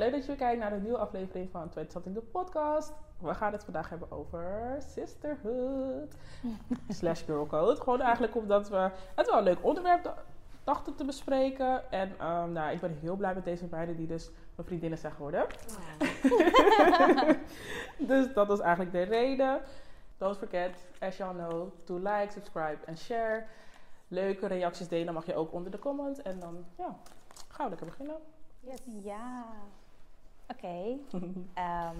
Leuk dat je weer kijkt naar een nieuwe aflevering van Tweede Something de podcast. We gaan het vandaag hebben over sisterhood slash girlcode. Gewoon eigenlijk omdat we het wel een leuk onderwerp dachten te bespreken. En um, nou, ik ben heel blij met deze meiden die dus mijn vriendinnen zijn geworden. dus dat was eigenlijk de reden. Don't forget, as y'all know, to like, subscribe en share. Leuke reacties delen mag je ook onder de comment. En dan, ja, gaan we lekker beginnen. Yes. Ja. Oké. Ehm,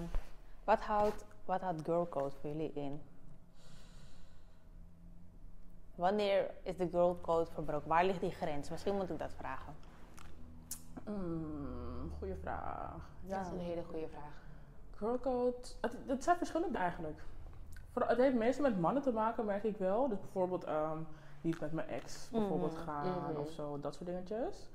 wat, houdt, wat houdt girl code voor jullie in? Wanneer is de girl code verbroken? Waar ligt die grens? Misschien moet ik dat vragen. Mm, goeie vraag. Ja. Dat is een hele goede vraag. Girl code, het, het zijn verschillende eigenlijk. Voor, het heeft meestal met mannen te maken, merk ik wel. Dus bijvoorbeeld niet met mijn ex bijvoorbeeld Mhm. gaan Mhm. of zo, dat soort dingetjes.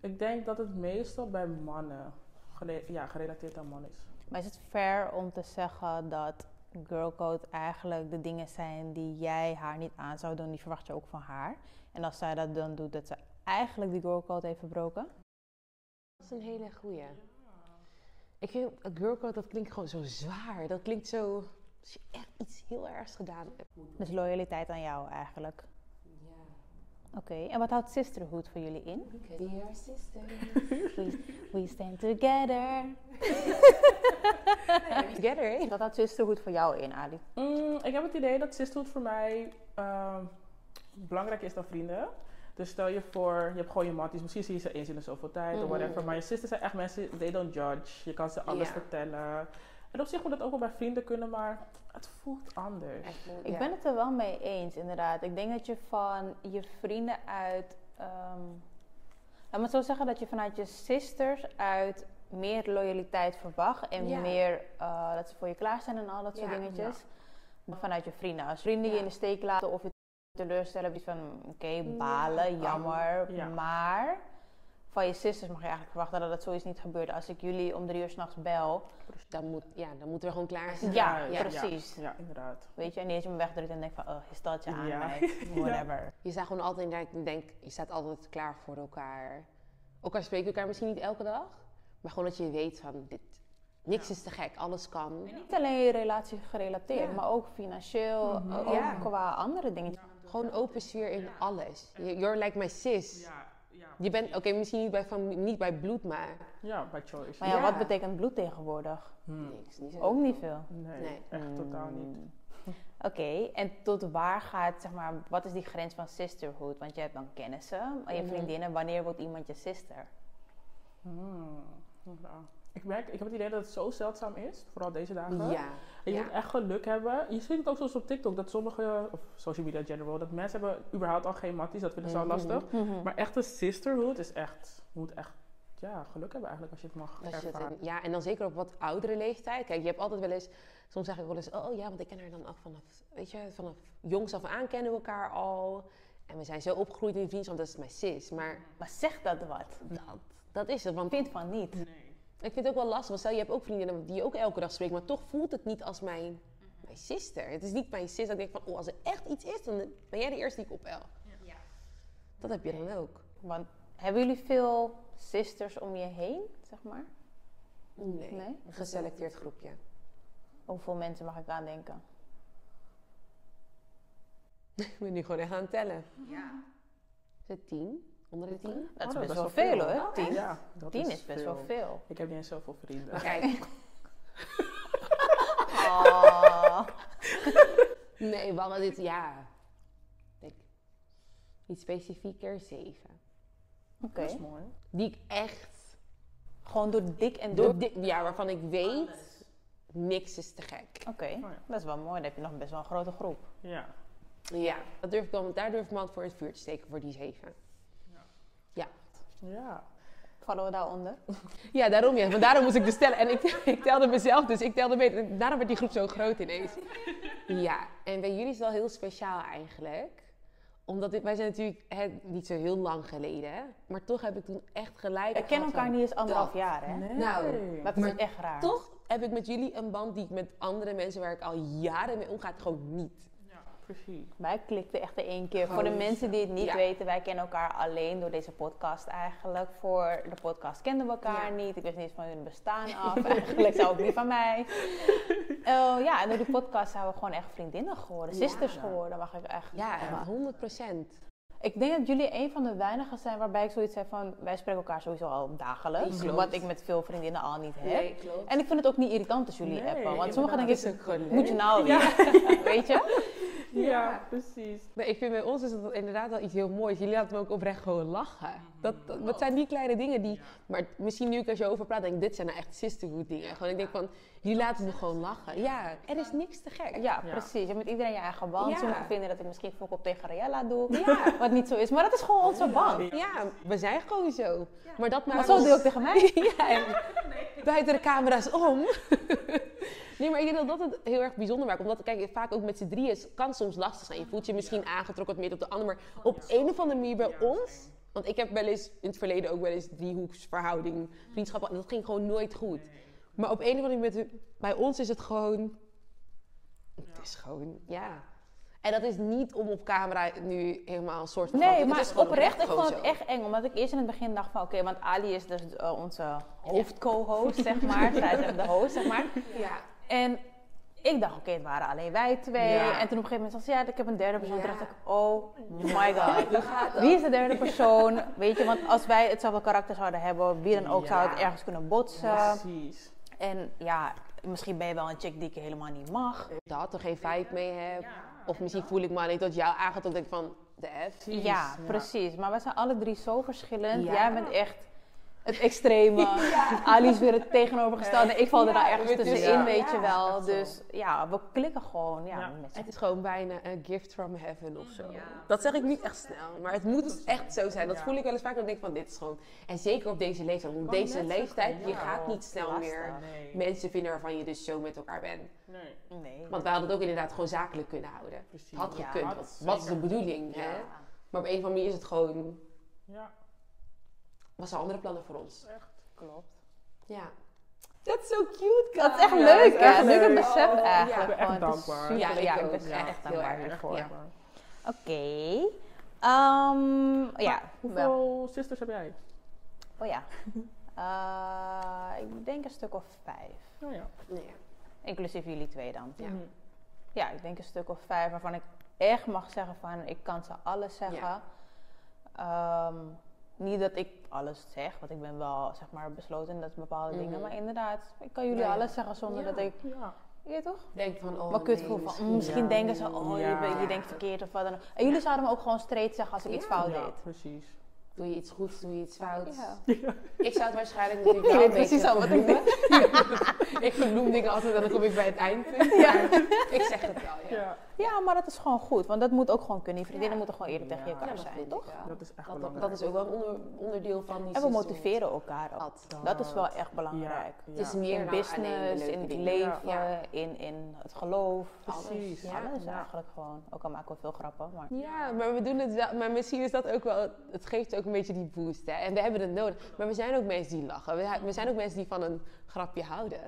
Ik denk dat het meestal bij mannen gere- ja, gerelateerd aan mannen is. Maar is het fair om te zeggen dat girl code eigenlijk de dingen zijn die jij haar niet aan zou doen, die verwacht je ook van haar? En als zij dat dan doet, dat ze eigenlijk die girl code heeft verbroken? Dat is een hele goeie. Ik vind een girlcode, dat klinkt gewoon zo zwaar. Dat klinkt zo... Als je echt iets heel ergs gedaan hebt. Dus loyaliteit aan jou eigenlijk. Oké, en wat houdt sisterhood voor jullie in? We are sisters. We, we stand together. Together, hè? Wat houdt sisterhood voor jou in, Ali? Mm, ik heb het idee dat sisterhood voor mij ehm belangrijker is dan vrienden. Dus stel je voor, je hebt gewoon je matties, misschien zie je ze eens in de zoveel tijd of Mhm. whatever. Maar je sisters zijn echt mensen, they don't judge. Je kan ze alles vertellen. En op zich moet dat ook wel bij vrienden kunnen, maar het voelt anders. Ik ja. ben het er wel mee eens, inderdaad. Ik denk dat je van je vrienden uit. ehm laat me het zo zeggen dat je vanuit je sisters uit meer loyaliteit verwacht. En Ja. meer eh, dat ze voor je klaar zijn en al dat soort Ja. dingetjes. Dan Vanuit je vrienden. Als vrienden je in de steek laten of je teleurstellen, heb je van oké, balen, Ja. jammer. Ja. Maar van je sisters mag je eigenlijk verwachten dat dat zoiets niet gebeurt. Als ik jullie om drie uur s'nachts bel, Dan moet, ja, dan moeten we gewoon klaar zijn. Ja, ja, precies. Ja, inderdaad. weet je, en je me wegdrukt en denkt van, oh, je stelt je aan mij, whatever. Je staat gewoon altijd, ik denk, je staat altijd klaar voor elkaar. Ook al spreken elkaar misschien niet elke dag. Maar gewoon dat je weet van, dit, niks is te gek, alles kan. Niet alleen je relatie gerelateerd, Ja. maar ook financieel, Mhm. ook Ja. qua andere dingen. Gewoon open sfeer in alles. You're like my sis. Ja, ja. Je bent, oké, misschien niet bij, fami- niet bij bloed, maar Ja, by choice. Maar ja, Ja. wat betekent bloed tegenwoordig? Hmm. niks. Niet zo. Ook niet veel. Nee, Nee. echt totaal niet. Hmm. Oké, en tot waar gaat, zeg maar, wat is die grens van sisterhood? Want je hebt dan kennissen, maar je Mhm. vriendinnen, wanneer wordt iemand je sister? Hmm. Ja. Ik merk, ik heb het idee dat het zo zeldzaam is, vooral deze dagen. Ja. En je Ja. moet echt geluk hebben. Je ziet het ook soms op TikTok, dat sommige, of social media in general, dat mensen hebben überhaupt al geen matties, dat vinden ze al Mhm. lastig. Maar echt een sisterhood is echt, je moet echt, ja, geluk hebben eigenlijk als je het mag Als je het ervaren. in- ja, en dan zeker op wat oudere leeftijd. Kijk, je hebt altijd wel eens, soms zeg ik wel eens, oh ja, want ik ken haar dan af vanaf, weet je, vanaf jongs af aan kennen we elkaar al. En we zijn zo opgegroeid in vriendschap, dat is mijn sis. Maar Maar zeg dat wat. dat, dat is het, want Ik vind van niet. Ik vind het ook wel lastig. Want stel, je hebt ook vriendinnen die je ook elke dag spreekt, maar toch voelt het niet als mijn, mijn sister. Het is niet mijn sis dat ik denk van, oh, als er echt iets is, dan ben jij de eerste die ik opbel. Dat heb je dan ook. Want hebben jullie veel sisters om je heen, zeg maar? Nee. Nee? Een geselecteerd groepje. Hoeveel mensen mag ik aan denken? Ik ben nu gewoon echt aan het tellen. Is het tien? Onder de tien? Dat is Oh, best wel veel hoor, Oh, tien. Ja, dat Tien is best wel veel. Ik heb niet eens zoveel vrienden. Kijk, Oh. nee, we hadden dit, ja. Ik, niet specifieker, zeven. Oké. Dat is mooi. Die ik echt, Gewoon door dik en door door. dit, ja, waarvan ik weet, niks is te gek. Oké, ja. dat is wel mooi. Dan heb je nog best wel een grote groep. Ja. Ja, dat durf ik wel, daar durf ik me altijd voor in het vuur te steken, voor die zeven. Ja. Vallen we daaronder? Ja, daarom ja. Maar daarom moest ik dus tellen. En ik, ik telde mezelf, dus ik telde mee. En Daarom werd die groep zo groot ineens. Ja, en bij jullie is het wel heel speciaal eigenlijk. Omdat dit, wij zijn natuurlijk hè, niet zo heel lang geleden. hè. Maar toch heb ik toen echt gelijk We kennen elkaar niet eens anderhalf dat. jaar, hè? Nee. Nou, Dat is Maar echt raar. Toch heb ik met jullie een band die ik met andere mensen waar ik al jaren mee omga, gewoon niet. Precies. Wij klikten echt de één keer. Voor de Gewoon, mensen die het niet ja. weten, wij kennen elkaar alleen door deze podcast eigenlijk. Voor de podcast kenden we elkaar Ja. niet. Ik wist niet eens van hun bestaan af. eigenlijk zou ook niet van mij. Eh, ja, en door die podcast zijn we gewoon echt vriendinnen geworden. Ja. Sisters geworden, mag ik echt. Ja, zeggen. echt 100 procent. Ik denk dat jullie een van de weinigen zijn waarbij ik zoiets heb van... Wij spreken elkaar sowieso al dagelijks. Klopt. Wat ik met veel vriendinnen al niet heb. klopt. En ik vind het ook niet irritant als jullie Nee, appen. Want sommigen inderdaad. denk ik, is ook gewoon leuk. moet je nou weer? Weet je? Ja, precies. Nee, ik vind bij ons is het inderdaad wel iets heel moois. Jullie laten me ook oprecht gewoon lachen. Dat, dat, dat zijn die kleine dingen die... Maar misschien nu ik er zo over praat, denk ik, dit zijn nou echt sisterhood dingen. Gewoon, ik denk van, jullie laten me gewoon lachen. Ja, er is niks te gek. Ja, Ja. precies. Je met iedereen je eigen band. Ja. Sommigen vinden dat ik misschien fokkel tegen Rayella doe. Ja. Wat niet zo is. Maar dat is gewoon onze band. Ja, we zijn gewoon zo. Maar dat Maar maakt zo ons- doe je ook tegen mij. Ja, en buiten de camera's om. Nee, maar ik denk dat dat het heel erg bijzonder maakt. Omdat, kijk, vaak ook met z'n drieën kan soms lastig zijn. Je voelt je misschien aangetrokken wat meer op de ander. Maar op een of andere manier bij ons... Want ik heb wel eens in het verleden ook wel eens driehoeksverhouding, vriendschappen. En dat ging gewoon nooit goed. Maar op een of andere manier, bij ons is het gewoon... Het is gewoon, ja... En dat is niet om op camera nu helemaal een soort van... Nee, het maar oprecht, ik vond het zo. echt eng. Omdat ik eerst in het begin dacht van, oké, want Ali is dus eh, onze hoofdco-host, zeg maar. Zij is echt de host, zeg maar. Ja. En ik dacht, oké, het waren alleen wij twee. Ja. En toen op een gegeven moment ze, ja, ik heb een derde persoon. Toen dacht ik, oh my god. Wie is de derde persoon? Weet je, want als wij hetzelfde karakter zouden hebben, wie dan ook, zou het ergens kunnen botsen. Precies. En ja, misschien ben je wel een chick die ik helemaal niet mag. dat er geen vibe mee heb. Of misschien voel ik me alleen tot jou. Dat ik van, de F. Ja, precies. Maar we zijn alle drie zo verschillend. Ja. Jij bent echt het extreme. Ali is weer het tegenovergestelde. Ik val er daar ergens tussenin, ja, weet je ja, wel. Dus ja, we klikken gewoon. Ja, Ja. Het is gewoon bijna een gift from heaven of zo. Dat zeg ik niet echt snel, maar het moet echt zo zijn. Dat Ja. voel ik wel eens vaak. Dat ik denk van, dit is gewoon... En zeker op deze leeftijd. Want op deze leeftijd, je ja. gaat niet snel meer Nee. mensen vinden waarvan je dus zo met elkaar bent. Nee. Nee. Want wij hadden het ook inderdaad gewoon zakelijk kunnen houden. Precies. Had Ja, gekund. had Wat, wat is de bedoeling, hè? Ja. Maar op een of andere manier is het gewoon... Ja, Was er andere plannen voor ons. echt. Klopt. Ja. That's so cute, guys. Dat is echt Ja, leuk, dat is echt hè? Leuk. besef Oh, ja. eigenlijk. Ik ben echt is dankbaar. Ja, ik ja, ik ook. ben Ja, echt heel dankbaar hiervoor. Ja. Oké. Ehm, ja. wel. Hoeveel sisters heb jij? Oh ja. Eh, ik denk een stuk of vijf. Oh ja. Nee. Inclusief jullie twee dan. Ja. Mhm. Ja, ik denk een stuk of vijf waarvan ik echt mag zeggen van ik kan ze alles zeggen. Ja. Ehm, niet dat ik alles zeg, want ik ben wel zeg maar besloten in dat bepaalde dingen. Mhm. Maar inderdaad, ik kan jullie Ja, ja. alles zeggen zonder Ja. dat ik, Ja. je weet toch? Denk van, oh maar kut nee, voel van, misschien- mm, misschien Ja. denken ze, oh je, Ja. denkt verkeerd of wat dan ook. En jullie zouden me ook gewoon straight zeggen als ik iets Ja. fout Ja, deed. precies. Doe je iets goeds, doe je iets fouts. Ja. Ik zou het waarschijnlijk natuurlijk wel beetje precies al wat ik verbloemen. ik verbloem dingen altijd en dan kom ik bij het eindpunt. Ja. Ik zeg het wel, ja. Ja, Ja, maar dat is gewoon goed, want dat moet ook gewoon kunnen. Die vriendinnen Ja. moeten gewoon eerlijk tegen Ja. elkaar Ja, zijn, toch? dat is echt Dat, belangrijk. dat is ook wel een onder- onderdeel van die En we motiveren elkaar ook. Dat. Dat is wel echt belangrijk. Ja, Het is ja. meer in business, in het dingen. leven, Ja. in, in het geloof. Precies. Ja. Alles Ja. eigenlijk gewoon. Ook al maken we veel grappen. Maar... Ja, maar we doen het wel. Maar misschien is dat ook wel. Het geeft ook een beetje die boost. Hè? En we hebben het nodig. Maar we zijn ook mensen die lachen. We, we zijn ook mensen die van een grapje houden.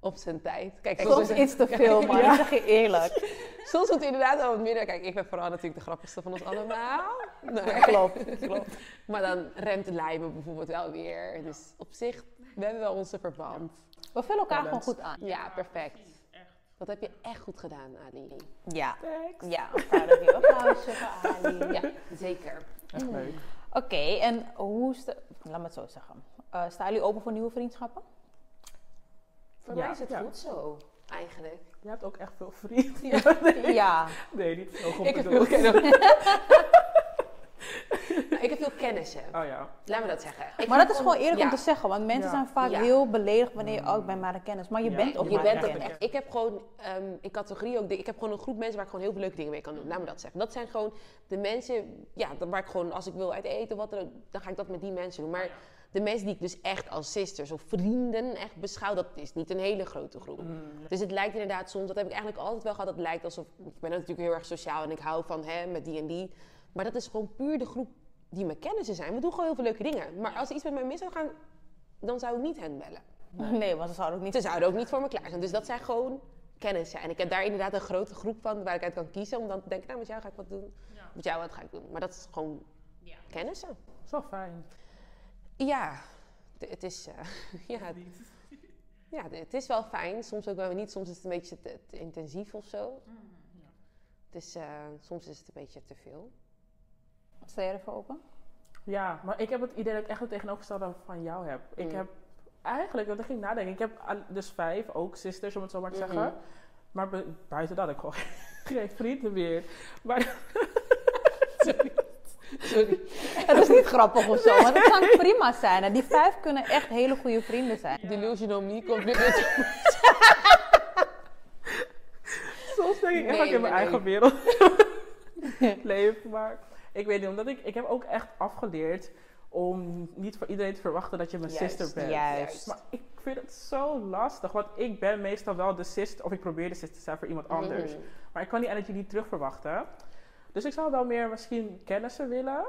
Op zijn tijd. Kijk, Soms iets te veel, maar ik zeg je eerlijk. Soms moet inderdaad al wat minder. Kijk, ik ben vooral natuurlijk de grappigste van ons allemaal. Nee. Klopt, klopt. Maar dan remt de lijmen bijvoorbeeld wel weer. Dus op zich, we hebben wel onze verband. We vullen elkaar gewoon goed aan. Ja, perfect. Dat heb je echt goed gedaan, Ali. Ja. Thanks. Ja, een proud of you. Applausje voor Ali. Ja, zeker. Echt leuk. Oké, en hoe is de... Laat me het zo zeggen. Eh staan jullie open voor nieuwe vriendschappen? Voor Ja, mij is het ja. goed zo, eigenlijk. Je hebt ook echt veel vrienden. Ja. Nee, niet zo goed Ik heb veel kennis. Nou, ik heb veel kennissen. Oh ja. Laat me dat zeggen. Ik Maar dat is gewoon eerlijk om te zeggen. Want mensen Ja. zijn vaak Ja. heel beledigd wanneer je, oh, ik ben maar een kennis. Maar je Ja. bent ook Je maar bent een ook echt. Ik heb gewoon ehm in categorie ook. Ik heb gewoon een groep mensen waar ik gewoon heel veel leuke dingen mee kan doen. Laat me dat zeggen. Dat zijn gewoon de mensen. Ja, waar ik gewoon als ik wil uit eten wat dan ook, dan ga ik dat met die mensen doen. Maar de mensen die ik dus echt als sisters of vrienden echt beschouw, dat is niet een hele grote groep. Mm, Dus het lijkt inderdaad soms, dat heb ik eigenlijk altijd wel gehad, dat het lijkt alsof, ik ben natuurlijk heel erg sociaal en ik hou van hè, met die en die. Maar dat is gewoon puur de groep die mijn kennissen zijn. We doen gewoon heel veel leuke dingen. Maar als er iets met mij mis zou gaan, dan zou ik niet hen bellen. Nee, want ze zouden ook niet... Ze zouden ook niet voor me klaar zijn. Dus dat zijn gewoon kennissen. En ik heb daar inderdaad een grote groep van waar ik uit kan kiezen. Om dan te denken, nou met jou ga ik wat doen. Met jou wat ga ik doen. Maar dat is gewoon kennissen. Dat is wel fijn. Ja, het is, eh, ja, het- ja, het is wel fijn. Soms ook wel niet. Soms is het een beetje te, te intensief of zo. Het is, eh, soms is het een beetje te veel. Sta je ervoor open? Ja, maar ik heb het idee dat ik echt het tegenovergestelde van jou heb. Ik Mm. heb eigenlijk, want ik ging nadenken, ik heb dus vijf, ook sisters om het zo maar te zeggen. Maar bu- buiten dat ik gewoon geen vrienden meer. Maar Sorry. Sorry. Het is niet grappig of zo, want het kan prima zijn. En die vijf kunnen echt hele goede vrienden zijn. Delusional me komt nu weer soms denk ik echt Nee, dat ik in mijn nee, eigen wereld leef. Maar ik weet niet, omdat ik, ik heb ook echt afgeleerd om niet voor iedereen te verwachten dat je mijn Juist, sister bent. Juist. Maar ik vind het zo lastig, want ik ben meestal wel de sister, of ik probeer de sister te zijn voor iemand anders. Mhm. Maar ik kan die energy niet terug verwachten. Dus ik zou wel meer misschien kennissen willen.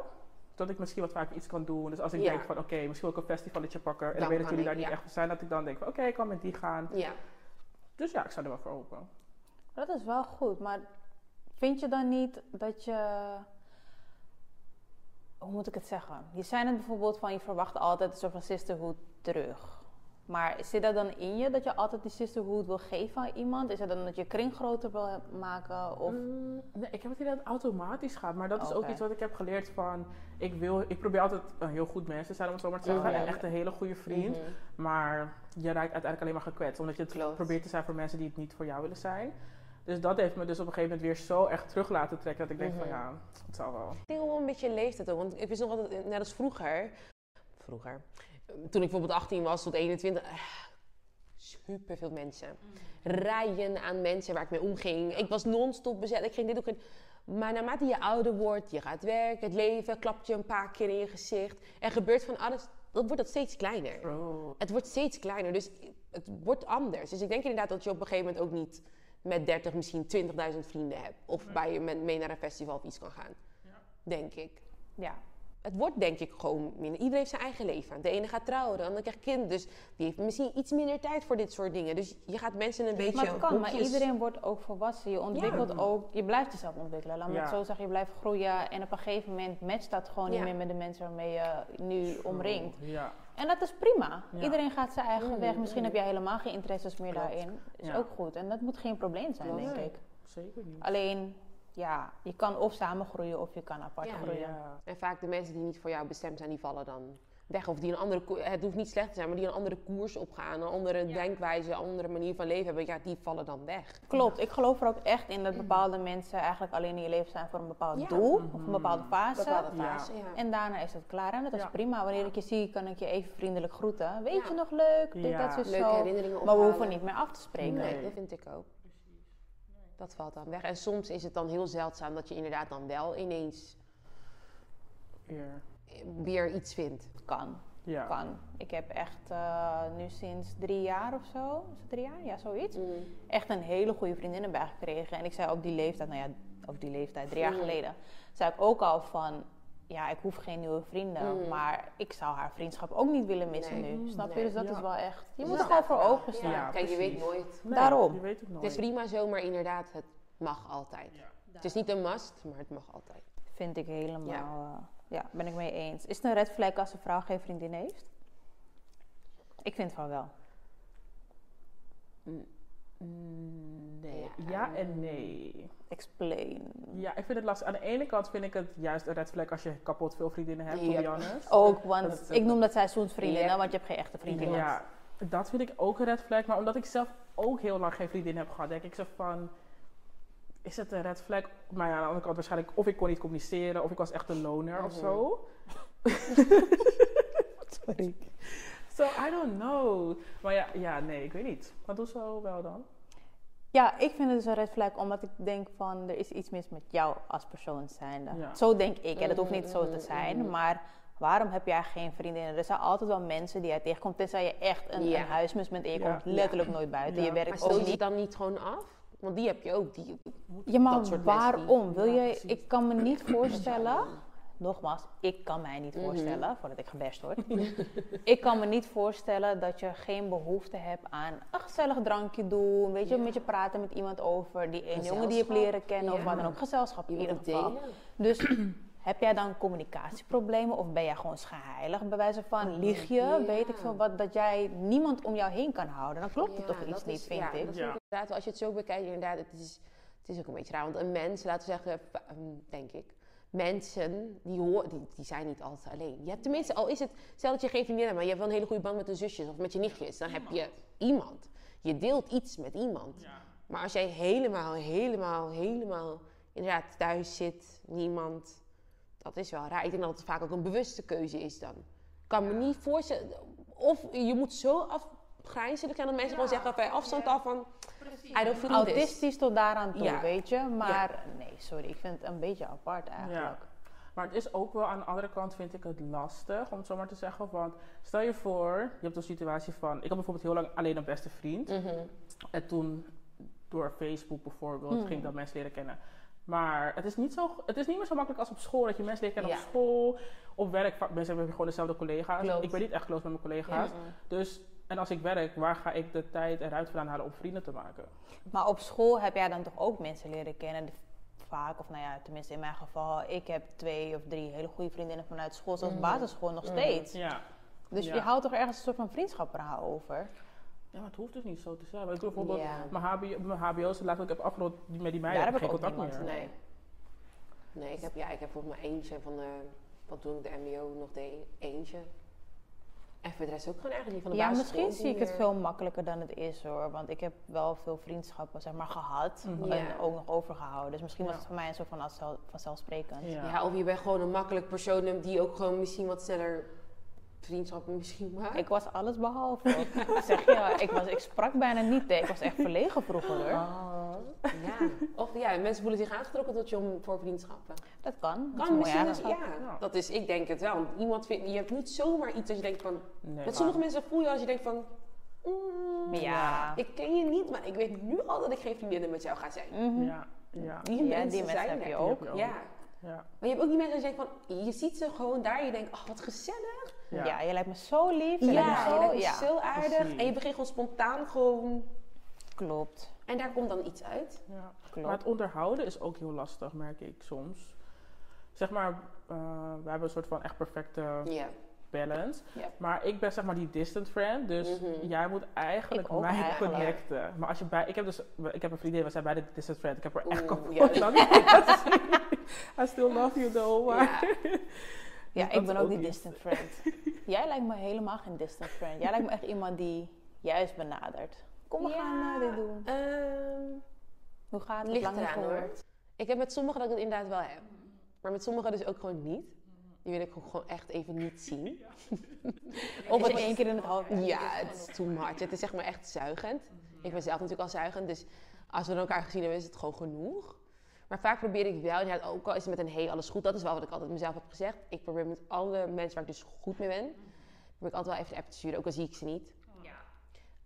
Dat ik misschien wat vaker iets kan doen. Dus als ik Ja. denk van oké, misschien wil ik een festivalletje pakken. En Dan dan weet dat jullie ik, daar niet echt voor zijn. Dat ik dan denk van oké, ik kan met die gaan. Ja. Dus ja, ik zou er wel voor open. Dat is wel goed, maar vind je dan niet dat je. Hoe moet ik het zeggen? Je zei het bijvoorbeeld van je verwacht altijd een soort van sisterhood terug. Maar zit dat dan in je dat je altijd die sisterhood wil geven aan iemand? Is het dan dat je kring groter wil maken? Of... Mm, nee, ik heb het idee dat het automatisch gaat. Maar dat is ook iets wat ik heb geleerd van... Ik, wil, ik probeer altijd een heel goed mens te zijn, om het zo maar te zeggen. Mhm. En echt een hele goede vriend. Mhm. Maar je raakt uiteindelijk alleen maar gekwetst. Omdat je het Klopt. probeert te zijn voor mensen die het niet voor jou willen zijn. Dus dat heeft me dus op een gegeven moment weer zo echt terug laten trekken. Dat ik denk van Mhm. ja, het zal wel. Ik denk wel een beetje leeftijd ook. Want ik wist nog altijd, net als vroeger. Vroeger. Toen ik bijvoorbeeld 18 was tot 21. eh, Super veel mensen. Rijen aan mensen waar ik mee omging. Ik was non-stop bezet. Ik ging dit ook. in- Maar naarmate je ouder wordt, je gaat werken, het leven klapt je een paar keer in je gezicht. Er gebeurt van alles. Dat wordt dat steeds kleiner. Oh. Het wordt steeds kleiner, dus het wordt anders. Dus ik denk inderdaad dat je op een gegeven moment ook niet met 30 misschien 20.000 vrienden hebt. Of bij je met, mee naar een festival of iets kan gaan. Denk ik. Ja. Het wordt denk ik gewoon minder. Iedereen heeft zijn eigen leven. De ene gaat trouwen, de ander krijgt kind. Dus die heeft misschien iets minder tijd voor dit soort dingen. Dus je gaat mensen een beetje Maar het kan, maar iedereen wordt ook volwassen. Je ontwikkelt Ja. ook, je blijft jezelf ontwikkelen. Laat me Ja. het zo zeggen, je blijft groeien. En op een gegeven moment matcht dat gewoon Ja. niet meer met de mensen waarmee je nu omringt. Ja. En dat is prima. Ja. Iedereen gaat zijn eigen Mhm, weg. Misschien heb jij helemaal geen interesses meer Klopt. daarin. Is Ja. ook goed. En dat moet geen probleem zijn, Klopt. denk ik. Zeker niet. Alleen, ja, je kan of samen groeien of je kan apart Ja. groeien. Ja. En vaak de mensen die niet voor jou bestemd zijn, die vallen dan weg. Of die een andere, het hoeft niet slecht te zijn, maar die een andere koers opgaan. Een andere denkwijze, een andere manier van leven hebben. Ja, die vallen dan weg. Klopt, ik geloof er ook echt in dat bepaalde mensen eigenlijk alleen in je leven zijn voor een bepaald Ja. doel of een bepaalde fase. Bepaalde Ja. fase, ja. En daarna is het klaar en dat is Ja. prima. Wanneer ik je zie, kan ik je even vriendelijk groeten. Weet Ja. je nog leuk? Dit, Ja. dat, zo, Leuke zo. herinneringen Maar we ophalen. hoeven niet meer af te spreken. Nee, Nee. dat vind ik ook. Dat valt dan weg. En soms is het dan heel zeldzaam dat je inderdaad dan wel ineens Weer. weer iets vindt. Kan, Ja. kan. Ik heb echt eh, nu sinds drie jaar of zo, is het drie jaar? Ja, zoiets. Echt een hele goede vriendin erbij gekregen. En ik zei op die leeftijd, nou ja, op die leeftijd, drie jaar Mhm. geleden, zei ik ook al van, ja, ik hoef geen nieuwe vrienden. Mhm. Maar ik zou haar vriendje ook niet willen missen Nee. nu. Snap je? Dus dat Ja. is wel echt, je moet er gewoon voor openstaan. Ja, Kijk, je weet nooit. Nee, Daarom. Je weet het nooit. Het is prima zo, maar inderdaad, het mag altijd. Het is niet een must, maar het mag altijd. Vind ik helemaal, ja. ja, ben ik mee eens. Is het een red flag als een vrouw geen vriendin heeft? Ik vind van wel. Nee. Ja. Ja en nee. Explain. Ja, ik vind het lastig. Aan de ene kant vind ik het juist een red flag als je kapot veel vriendinnen hebt, to Yep. be honest. Ook, want Dat ik noem dat seizoensvriendinnen, want je hebt geen echte vriendinnen. Ja, dat vind ik ook een red flag. Maar omdat ik zelf ook heel lang geen vriendin heb gehad, denk ik zo van... Is het een red flag? Maar ja, aan de andere kant waarschijnlijk... Of ik kon niet communiceren, of ik was echt een loner of Mhm. zo. Sorry. So, I don't know. Maar ja, ja, nee, ik weet niet. Wat doe zo wel dan? Ja, ik vind het dus een red flag omdat ik denk van er is iets mis met jou als persoon zijnde. Ja. Zo denk ik. En dat hoeft niet zo te mhm, zijn. mhm. Maar waarom heb jij geen vriendinnen? Er zijn altijd wel mensen die jij tegenkomt. Tenzij je echt een, Ja. een huismus bent en je Ja. komt letterlijk nooit buiten. Ja. Je Maar werkt stoot ook je dan niet gewoon af? Want die heb je ook. Die, Ja, maar dat soort waarom? Wil Ja, je, ik kan me niet voorstellen nogmaals, ik kan mij niet Mhm. voorstellen, voordat ik gebest word. ik kan me niet voorstellen dat je geen behoefte hebt aan een gezellig drankje doen. Weet je, een beetje praten met iemand over die ene jongen die je hebt leren kennen. Of Ja. wat dan ook, gezelschap in Je ieder geval. delen. Dus heb jij dan communicatieproblemen of ben jij gewoon schijnig bij wijze van lieg je, Ja. weet ik veel wat, dat jij niemand om jou heen kan houden? Dan klopt het Ja, toch iets niet, is- vind ja, ik. Dat Ja. inderdaad, als je het zo bekijkt, inderdaad, het is, het is ook een beetje raar. Want een mens, laten we zeggen, ehm, denk ik, mensen, die, hoor, die, die zijn niet altijd alleen. Je hebt tenminste, al is het, stel dat je geen vriendin hebt, maar je hebt wel een hele goede band met de zusjes of met je nichtjes, dan heb je iemand. Je deelt iets met iemand. Maar als jij helemaal, helemaal, helemaal inderdaad thuis zit, niemand, dat is wel raar. Ik denk dat het vaak ook een bewuste keuze is dan. Ik kan me niet voorstellen, of je moet zo afgrijzelijk zijn dat mensen gewoon zeggen bij afstand af van, I don't feel this. Autistisch tot daaraan toe, Ja. weet je. Maar nee, sorry, ik vind het een beetje apart eigenlijk. Ja. Maar het is ook wel aan de andere kant vind ik het lastig om het zo maar te zeggen. Want stel je voor, je hebt een situatie van. Ik had bijvoorbeeld heel lang alleen een beste vriend. Mhm. En toen door Facebook bijvoorbeeld Mhm. ging ik dat mensen leren kennen. Maar het is, niet zo, het is niet meer zo makkelijk als op school. Dat je mensen leert kennen Ja. op school. Op werk, mensen hebben gewoon dezelfde collega's. Klopt. Ik ben niet echt close met mijn collega's. Dus, en als ik werk, waar ga ik de tijd en ruimte vandaan halen om vrienden te maken? Maar op school heb jij dan toch ook mensen leren kennen? Vaak, of nou ja, tenminste in mijn geval, ik heb twee of drie hele goede vriendinnen vanuit school, zelfs Mhm. basisschool nog Mhm. steeds. Ja. Dus Ja. je houdt toch ergens een soort van vriendschapverhaal over? Ja, maar het hoeft dus niet zo te zijn. Want ik doe bijvoorbeeld Ja. mijn, HBO, mijn HBO's, laatst ik heb afgerond die- met die meiden, Daar heb ik geen ook contact niemand. meer. Nee. Nee, ik heb, ja, ik heb volgens mij eentje van, de, van toen ik de MBO nog deed. Eentje. En voor de rest ook gewoon eigenlijk niet van de Ja, basisschool misschien zie ik het veel makkelijker dan het is hoor. Want ik heb wel veel vriendschappen zeg maar, gehad Mhm. en Ja. ook nog overgehouden. Dus misschien was het voor mij een soort van als- vanzelfsprekend. Ja. Ja, of je bent gewoon een makkelijk persoon die ook gewoon misschien wat sneller vriendschappen misschien maakt. Ik was alles behalve. Ik zeg ja, ik, was, ik sprak bijna niet. hè. Ik was echt verlegen vroeger hoor. Ah. Ja. Of ja, mensen voelen zich aangetrokken tot je om, voor vriendschappen. Dat kan. Dat is Kan een mooie misschien, dus, ja, Ja. Dat is, ik denk het wel. Want iemand vindt, je hebt niet zomaar iets dat je denkt van... Nee, Want sommige mensen voel je als je denkt van... mm, Ja. Ik ken je niet, maar ik weet nu al dat ik geen vriendinnen met jou ga zijn. Mhm. Ja, ja, Die Ja, mensen die mensen zijn heb er. je ook. Ja. ja. Maar je hebt ook die mensen die denken van... Je ziet ze gewoon daar en je denkt, oh wat gezellig. Ja. Ja. je lijkt me zo lief. Je lijkt me Ja, zo, je lijkt me ja. zo aardig. Precies. En je begint gewoon spontaan gewoon... Klopt. En daar komt dan iets uit. Ja. Klopt. Maar het onderhouden is ook heel lastig, merk ik soms. Zeg maar, eh, we hebben een soort van echt perfecte Ja. balance. Maar ik ben zeg maar die distant friend, dus Mhm. jij moet eigenlijk Ik ook mij eigenlijk. connecten. Maar als je bij, ik heb dus, ik heb een vriendin, we zijn beide distant friend. Ik heb er echt kapot aan. I still love you though, maar... Ja. Ja, Dus ik ben is ook die distant friend. Jij lijkt me helemaal geen distant friend. Jij lijkt me echt iemand die juist benadert. Kom, we Ja. gaan eh, dit doen. Ehm, Hoe gaat het? ligt eraan hoor. Ik heb met sommigen dat ik het inderdaad wel heb. Maar met sommigen dus ook gewoon niet. Die wil ik gewoon echt even niet zien. Of het- één keer in het half jaar. Ja, het is too much. Het is zeg maar echt zuigend. Ik ben zelf natuurlijk al zuigend, dus als we dan elkaar gezien hebben, is het gewoon genoeg. Maar vaak probeer ik wel, ja, ook al is het met een hey, alles goed, dat is wel wat ik altijd mezelf heb gezegd. Ik probeer met alle mensen waar ik dus goed mee ben, probeer ik altijd wel even een app te sturen, ook al zie ik ze niet.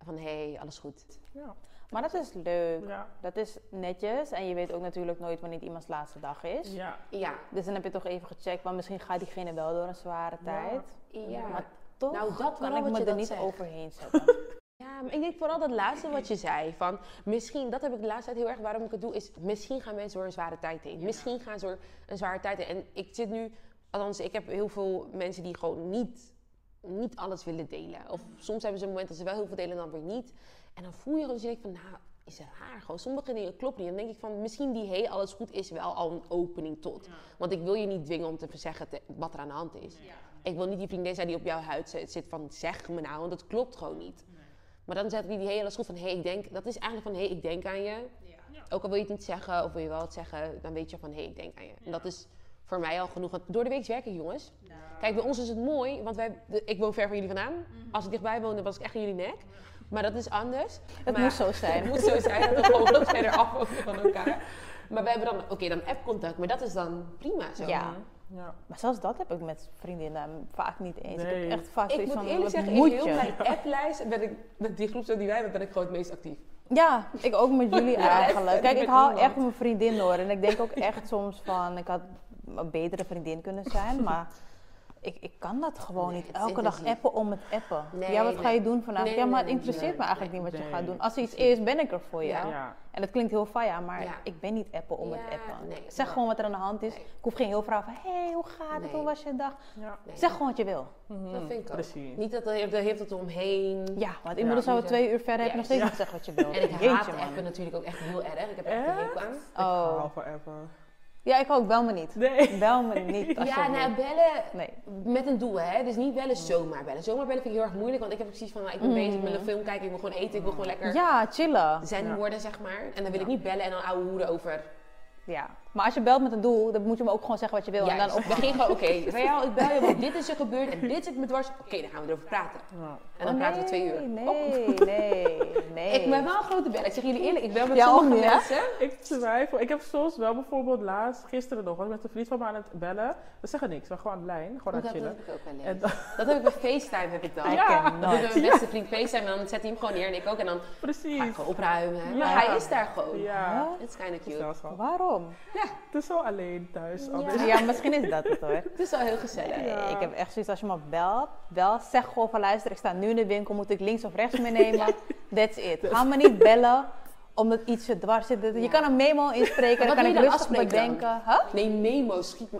Van hey, alles goed. Ja, Maar dat is leuk. ja, Dat is netjes. En je weet ook natuurlijk nooit wanneer het iemands laatste dag is. ja. Ja, Dus dan heb je toch even gecheckt. Want misschien gaat diegene wel door een zware Ja. tijd. ja. Maar toch Nou, dat kan ik me je er dat niet zegt. overheen zetten. Ja, maar ik denk vooral dat laatste wat je zei. Van misschien, dat heb ik de laatste tijd heel erg waarom ik het doe, is misschien gaan mensen door een zware tijd heen. Misschien gaan ze door een zware tijd heen. En ik zit nu, althans, ik heb heel veel mensen die gewoon niet, niet alles willen delen. Of soms hebben ze een moment dat ze wel heel veel delen en dan weer niet. En dan voel je gewoon, dus je denkt van, nou, is het raar? Gewoon sommige dingen kloppen niet. En dan denk ik van, misschien die hey, alles goed is wel al een opening tot. Want ik wil je niet dwingen om te zeggen te- wat er aan de hand is. Ik wil niet die vriendin zijn die op jouw huid zit van, zeg me nou, want dat klopt gewoon niet. Maar dan zet ik die hele goed van, hé, hey, ik denk, dat is eigenlijk van, hé, hey, ik denk aan je. Ook al wil je het niet zeggen, of wil je wel het zeggen, dan weet je van, hé, hey, ik denk aan je. En dat is voor mij al genoeg. Want door de week werk ik, jongens. Kijk, bij ons is het mooi, want wij, de- ik woon ver van jullie vandaan. Als ik dichtbij woonde, was ik echt in jullie nek. Maar dat is anders. Het Maar- moest zo zijn. Het moet zo zijn, dat we gewoon wat verder af van elkaar. Maar we hebben dan, oké, dan app-contact, maar dat is dan prima zo. Ja. ja. Maar zelfs dat heb ik met vriendinnen vaak niet eens. Ik heb echt vaak Ik moet van, eerlijk zeggen, moet in heel mijn applijst ben ik, met die groep zo die wij hebben, ben ik gewoon het meest actief. Ja, ik ook met jullie Ja, eigenlijk. Kijk, ik hou niemand. echt mijn vriendin hoor. En ik denk ook echt soms van, ik had een betere vriendin kunnen zijn, maar ik, ik kan dat gewoon Nee, niet. Elke dag appen om het appen. Nee, ja, wat ga je doen vandaag? Nee, ja, maar het interesseert nee, me eigenlijk nee, niet wat je gaat doen. Als er iets is, ben ik er voor je. Ja. Ja. En dat klinkt heel faya, maar Ja. ik ben niet appen om het appen. nee, zeg gewoon wat er aan de hand is. Nee. Ik hoef geen heel verhaal van, hé, hey, hoe gaat het? Nee. Hoe was je dag? Ja. Nee. Zeg gewoon wat je wil. Mhm, Dat vind ik ook. Precies. Niet dat er, er heeft het omheen. Ja, want Ja. inmiddels zijn we twee uur verder, heb je nog steeds Ja. niet gezegd wat je wil. En ik haat appen natuurlijk ook echt heel erg. Ik heb echt een hekel aan. Ik Oh. hou van appen. Ja, ik ook. Bel me niet. Nee. Bel me niet. Ja, nou bellen Nee. met een doel, hè. Dus niet bellen zomaar bellen. Zomaar bellen vind ik heel erg moeilijk, want ik heb precies van, nou, ik ben Mm. bezig met een film kijken, ik wil gewoon eten, ik wil gewoon lekker Ja, chillen. zen Ja. worden, zeg maar. En dan wil ik niet bellen en dan ouwe hoeren over... Ja. Maar als je belt met een doel, dan moet je me ook gewoon zeggen wat je wil. en Ja, dan op... begin gewoon, oké, Rayaal, ik bel je, want dit is er gebeurd en dit zit me dwars. Oké, dan gaan we erover praten. Ja. En dan Oh, praten we twee uur. Nee, Oh. nee, nee. Ik ben wel een grote bellen. Ik zeg jullie eerlijk, ik bel met Ja, sommige hè? mensen. Ik twijfel. Ik heb soms wel bijvoorbeeld laatst, gisteren nog, was ik met een vriend van me aan het bellen. We zeggen niks, we gewoon aan de lijn, gewoon aan Dat, het dat chillen. heb ik ook wel En eens. dan, Dat heb ik bij FaceTime, heb ik dan. Ja. Dan doe ik met mijn beste vriend FaceTime en dan zet hij hem gewoon neer en ik ook. En dan ga precies. ik gewoon opruimen. Ja. Maar hij is daar gewoon. Ja. Huh? It's kind of cute. Wel. Het is zo alleen thuis. Ja. misschien is dat het hoor. Het is wel heel gezellig. Ja. Ik heb echt zoiets als je me belt, bel, zeg gewoon van luister, ik sta nu in de winkel, moet ik links of rechts meenemen? That's it. Ga me niet bellen omdat iets je dwars zit. Je Ja. kan een memo inspreken, dan kan ik rustig bedenken. Huh? Nee, memo schiet me.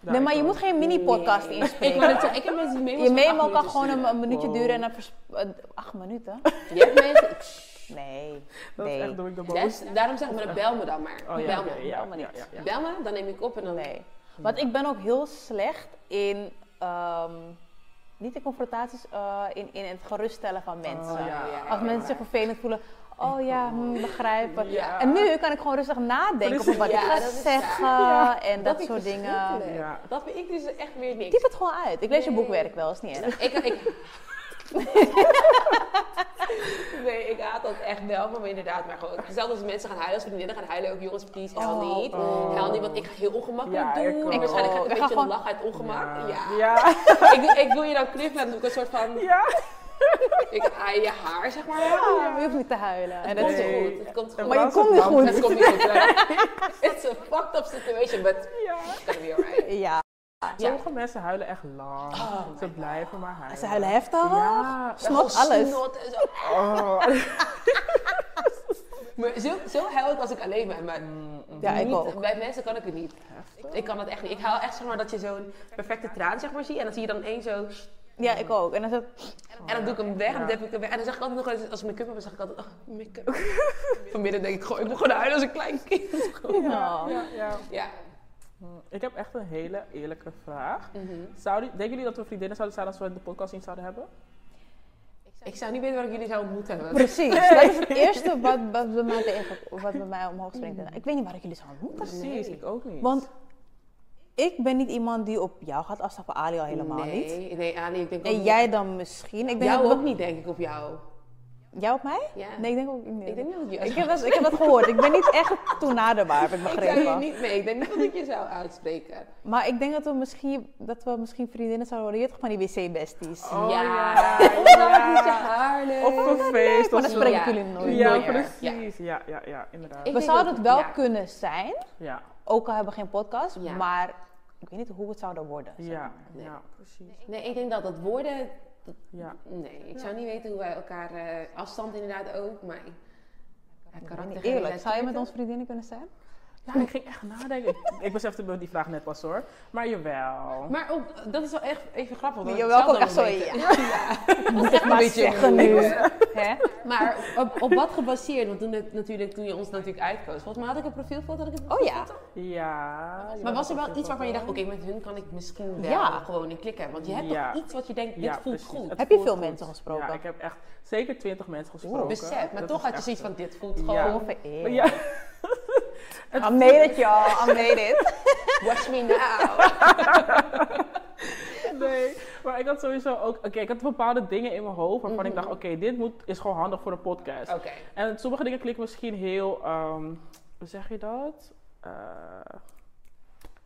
Nee, maar je moet geen mini-podcast nee. inspreken. Ik, ik heb mensen die memo's Je memo kan gewoon een, een minuutje Wow. duren en dan vers- eh, acht minuten. Je hebt mensen. Nee, Dat is nee, echt doe ik de Des- boos. daarom zeg ik maar, bel me dan maar. Oh ja, bel me. ja, bel me niet. ja, ja. Bel me, dan neem ik op en dan. nee. Want ik ben ook heel slecht in, ehm, niet in confrontaties, eh, in, in het geruststellen van mensen. Oh, ja. Als mensen zich vervelend voelen, oh ja, hm, begrijpen. Ja. En nu kan ik gewoon rustig nadenken over wat Ja, ik ga is zeggen en dat, soort dingen. verschrikkelijk. Ja. Dat vind ik dus echt weer niks. Typ het gewoon uit. Ik lees je boekwerk wel, is niet erg. Ik, ik, nee, ik haat dat echt wel, maar inderdaad, maar gewoon. Zelfs als mensen gaan huilen, als vriendinnen gaan huilen, ook jongens, please, huil Oh, niet. oh. Niet, want ik ga heel ongemakkelijk Ja, ik doen. ook. Waarschijnlijk ga ik Ik een ga beetje gewoon- lachen uit ongemak. Ja. Ja. ik, doe- ik wil je dan knuffelen en dan doe ik een soort van, Ja. ik haai je haar, zeg maar. Ja, maar je hoeft niet te huilen. En Het dat komt is Nee. goed, het komt goed. Maar je komt niet dan- goed. Het komt niet goed. hè. It's a fucked up situation, but Ja. it's gonna be alright. Ja. Ja. Sommige mensen huilen echt lang. Oh Ze blijven maar huilen. Ze huilen heftig. Ja. Snot alles. snot en zo. Oh. Maar zo, zo huil ik als ik alleen ben, maar Ja, ik ook. bij mensen kan ik het niet. Heftig. Ik kan het echt niet. Ik haal echt zeg maar dat je zo'n perfecte traan zeg maar ziet en dan zie je dan één zo Ja, ik ook. En dan en dan doe ik hem weg en dan heb ik hem weg en dan zeg ik altijd nog eens, als ik make-up heb, dan zeg ik altijd oh make-up. Vanmiddag denk ik gewoon ik moet gewoon huilen als een klein kind. Ja, ja. Ja. Ik heb echt een hele eerlijke vraag. Mhm. Zouden, denken jullie dat we vriendinnen zouden zijn als we de podcast niet zouden hebben? Ik zou niet weten waar ik jullie zou ontmoet hebben. Precies, dat is het eerste wat, wat, bij, mij tegen, wat bij mij omhoog springt. Ik weet niet waar ik jullie zou ontmoeten. Precies, Nee. ik ook niet. Want ik ben niet iemand die op jou gaat afstappen, Ali al helemaal niet. nee, Nee, Ali, ik denk ook En niet- jij dan misschien. Ik denk jou ook niet denk ik op jou. Jij op mij? Ja. Nee, ik denk ook niet. Ik denk niet dat je ik, heb dat, ik heb dat gehoord. Ik ben niet echt toenaderbaar, heb ik Ik zou je begrepen. niet, nee, ik denk niet dat ik je zou uitspreken. Maar ik denk dat we misschien, dat we misschien vriendinnen zouden worden. Je hebt toch van die wc-besties? Oh, ja, ja, ja. leuk. Op een feest maar of dan zo. spreken Ja. jullie nooit Ja, meer. precies. Ja, ja, ja, inderdaad. Ik we zouden dat- het wel ja. kunnen zijn, Ja, ook al hebben we geen podcast. Ja. Maar ik weet niet hoe het zouden worden. zeg ja, ja, precies. Nee, ik denk dat dat woorden. Dat- Ja. nee, ik zou niet weten hoe wij elkaar. eh, afstand inderdaad ook, maar. Ja, Ik weet karakter. niet, Eerlijk, zou je met ons vriendinnen kunnen zijn? Ja, ik ging echt nadenken. Ik, ik besefte me die vraag net pas hoor. Maar jawel. Maar op, dat is wel echt even grappig. ik welkom zelf echt zo, ja. Moet echt een beetje zeggen nu. Hè? Maar op, op wat gebaseerd? Want toen, het, natuurlijk, toen je ons natuurlijk uitkoos. Volgens mij had ik een profielfoto. Had ik een Oh ja. Ja. Maar was er wel iets waarvan je dacht, oké, met hun kan ik misschien wel Ja. gewoon in klikken? Want je hebt Ja. toch iets wat je denkt, dit Ja, voelt precies. goed. Het Heb je veel goed. mensen gesproken? Ja, ik heb echt zeker twintig mensen gesproken. Besef, maar Dat toch had je zoiets zo. van, dit voelt Ja. gewoon... Gewoon vereerd. Ja. I made it, y'all. I made it. Watch me now. Nee, maar ik had sowieso ook... Oké, ik had bepaalde dingen in mijn hoofd waarvan ik Mhm. dacht... Oké, dit moet, is gewoon handig voor een podcast. Oké. En sommige dingen klikken misschien heel... ehm, hoe zeg je dat? Eh,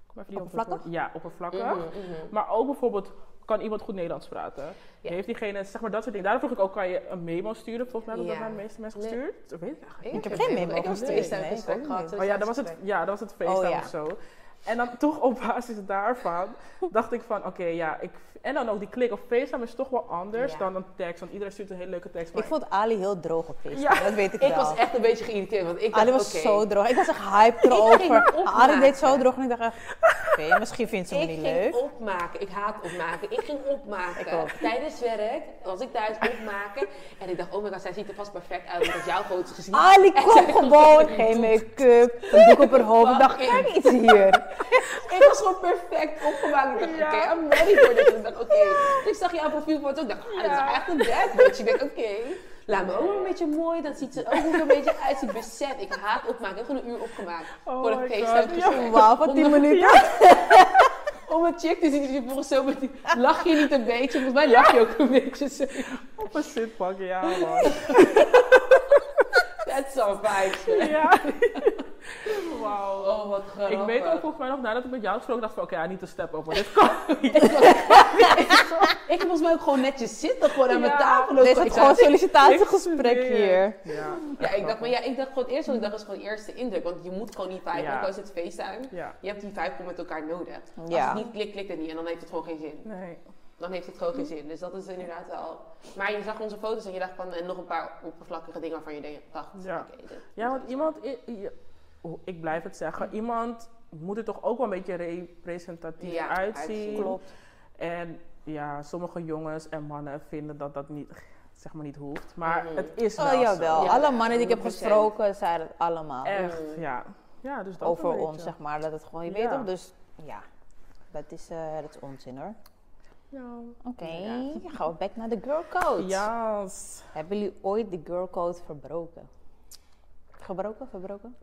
kom even Oppervlakkig? woord. Ja, oppervlakkig. Mhm, mhm. Maar ook bijvoorbeeld, kan iemand goed Nederlands praten? Ja. Heeft diegene, zeg maar dat soort dingen. Daarom vroeg ik ook, kan je een memo sturen? Volgens mij hebben Ja. dat naar de meeste mensen Nee. gestuurd. Dat weet ik eigenlijk. Ik heb geen memo Ik heb een gestuurd, ik gesprek ook gehad. niet. zo Oh ja, dat was het, gesprek. ja, dat was het Oh, ja. of zo. En dan toch op basis daarvan dacht ik van, oké, ja, ik... En dan ook die klik op FaceTime is toch wel anders Ja. dan een tekst. Want iedereen stuurt een hele leuke tekst. Ik vond Ali heel droog op Facebook, Ja. dat weet ik, Ik wel. was echt een beetje geïrriteerd, want ik Ali dacht, was oké, zo droog. Ik was echt hyped ging erover. opmaken. Ali deed zo droog en ik dacht echt, oké, misschien vindt ze me Ik niet ging leuk. opmaken. Ik haat opmaken. Ik ging opmaken. Ik. Tijdens werk was ik thuis opmaken. En ik dacht, oh my god, zij ziet er vast perfect uit. Want ik jouw foto's gezien. Ali komt gewoon, geen make-up, een doek op haar hoofd. Ik dacht, kijk iets hier. Ik was gewoon perfect opgemaakt. Ik dacht, Ja. oké, I'm ready for this. Ik dacht, oké. Ik zag jouw profielfoto. Ik dacht, ah, dat is Ja. echt een bad bitch. Ik dacht, oké. Laat me ook een beetje mooi. Dan ziet ze er ook nog een beetje uit. Ze besef. Ik haat opmaken. Ik heb gewoon een uur opgemaakt. Oh voor. FaceTime Ja. Wauw, van 10 Om- minuten. Om een chick te zien die volgens zo met die... Lach je niet een beetje? Volgens mij lach je ook een beetje zo. Op een zitpak, ja man. That's some vibes. hè. ja. Wauw. Oh, wat grappig. Ik weet ook volgens mij nog nadat ik met jou gesproken dacht van oké, ja, niet te step over. Dit kan niet. Ik heb volgens mij ook gewoon netjes zitten gewoon aan mijn Ja. tafel. Dit is gewoon een sollicitatiegesprek hier. Ja. Ja, ik dacht, maar ja, ik dacht gewoon eerst ik dacht is gewoon eerste indruk. Want je moet gewoon niet vijf, Ja. want als het FaceTime. Ja. Je hebt die vijf gewoon met elkaar nodig. Als het niet klikt, klikt het niet. En dan heeft het gewoon geen zin. Nee. Dan heeft het gewoon geen zin. Dus dat is inderdaad wel. Maar je zag onze foto's en je dacht van. En nog een paar oppervlakkige dingen waarvan je denkt, dacht. Ja. Ja, want iemand, i- i- oh, ik blijf het zeggen, iemand moet er toch ook wel een beetje representatief Ja, uitzien. Klopt. En ja, sommige jongens en mannen vinden dat dat niet, zeg maar niet hoeft. Maar Mhm. het is wel Oh jawel, zo. Ja, alle mannen die ik heb 100%. gesproken zeiden het allemaal. Echt, Mm. ja. Ja, dus dat Over een ons, zeg maar. Dat het gewoon, je Ja. weet toch? Dus ja, dat is, eh, dat is onzin hoor. Ja. Oké, Ja. gaan we back naar de girl code. Yes. Hebben jullie ooit de girl code verbroken? Gebroken, verbroken?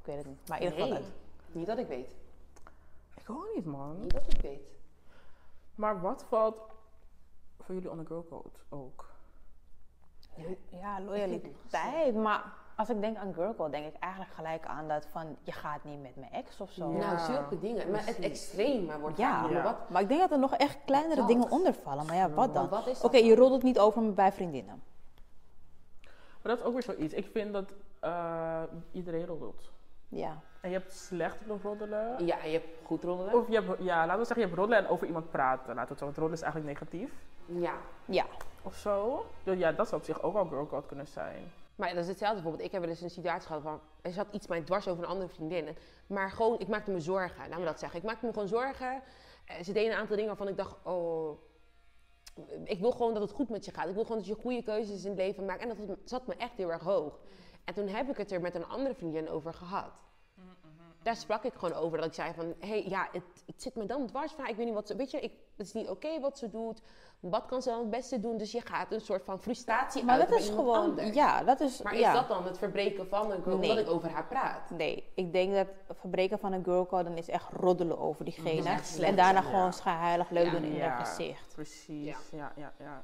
Ik weet het niet, maar in ieder geval Nee. het. Niet dat ik weet. Ik ook niet, man. Niet dat ik weet. Maar wat valt voor jullie onder girl code ook? Ja, loyaliteit. Maar als ik denk aan girl code, denk ik eigenlijk gelijk aan dat van je gaat niet met mijn ex of zo. Ja. Nou, zulke dingen. Maar het extreme wordt Ja. Maar wat, Maar ik denk dat er nog echt kleinere Dat. dingen onder vallen. Maar ja, wat dan? Oké, je rolt het niet over bij vriendinnen. Maar dat is ook weer zoiets. Ik vind dat eh, iedereen roddelt. Ja. En je hebt slecht roddelen. Ja, en je hebt goed roddelen. Of je hebt, ja, laten we zeggen, je hebt roddelen en over iemand praten. Laten we het zo, want roddelen is eigenlijk negatief. Ja. Ja. Of zo. Dus ja, dat zou op zich ook wel girl code kunnen zijn. Maar dat is hetzelfde bijvoorbeeld. Ik heb wel eens een situatie gehad van... Er zat iets mij dwars over een andere vriendin. Maar gewoon, ik maakte me zorgen. Laat me dat zeggen. Ik maakte me gewoon zorgen. Eh, Ze deden een aantal dingen waarvan ik dacht... Oh, ik wil gewoon dat het goed met je gaat. Ik wil gewoon dat je goede keuzes in het leven maakt. En dat zat me echt heel erg hoog. En toen heb ik het er met een andere vriendin over gehad. Daar sprak ik gewoon over. Dat ik zei van... Hé, hey, ja, het, het zit me dan dwars. Van, ik weet niet wat ze... Weet je, ik, het is niet oké wat ze doet. Wat kan ze dan het beste doen? Dus je gaat een soort van frustratie Maar uit dat is gewoon, anders. ja, dat is, Maar ja. is dat dan het verbreken van een girl Nee. omdat ik over haar praat? Nee, ik denk dat het verbreken van een girl code dan is echt roddelen over diegene. Slecht, en daarna ja. gewoon schijnheilig leuk Ja. doen in Ja. haar gezicht. Precies. Ja. Ja, ja,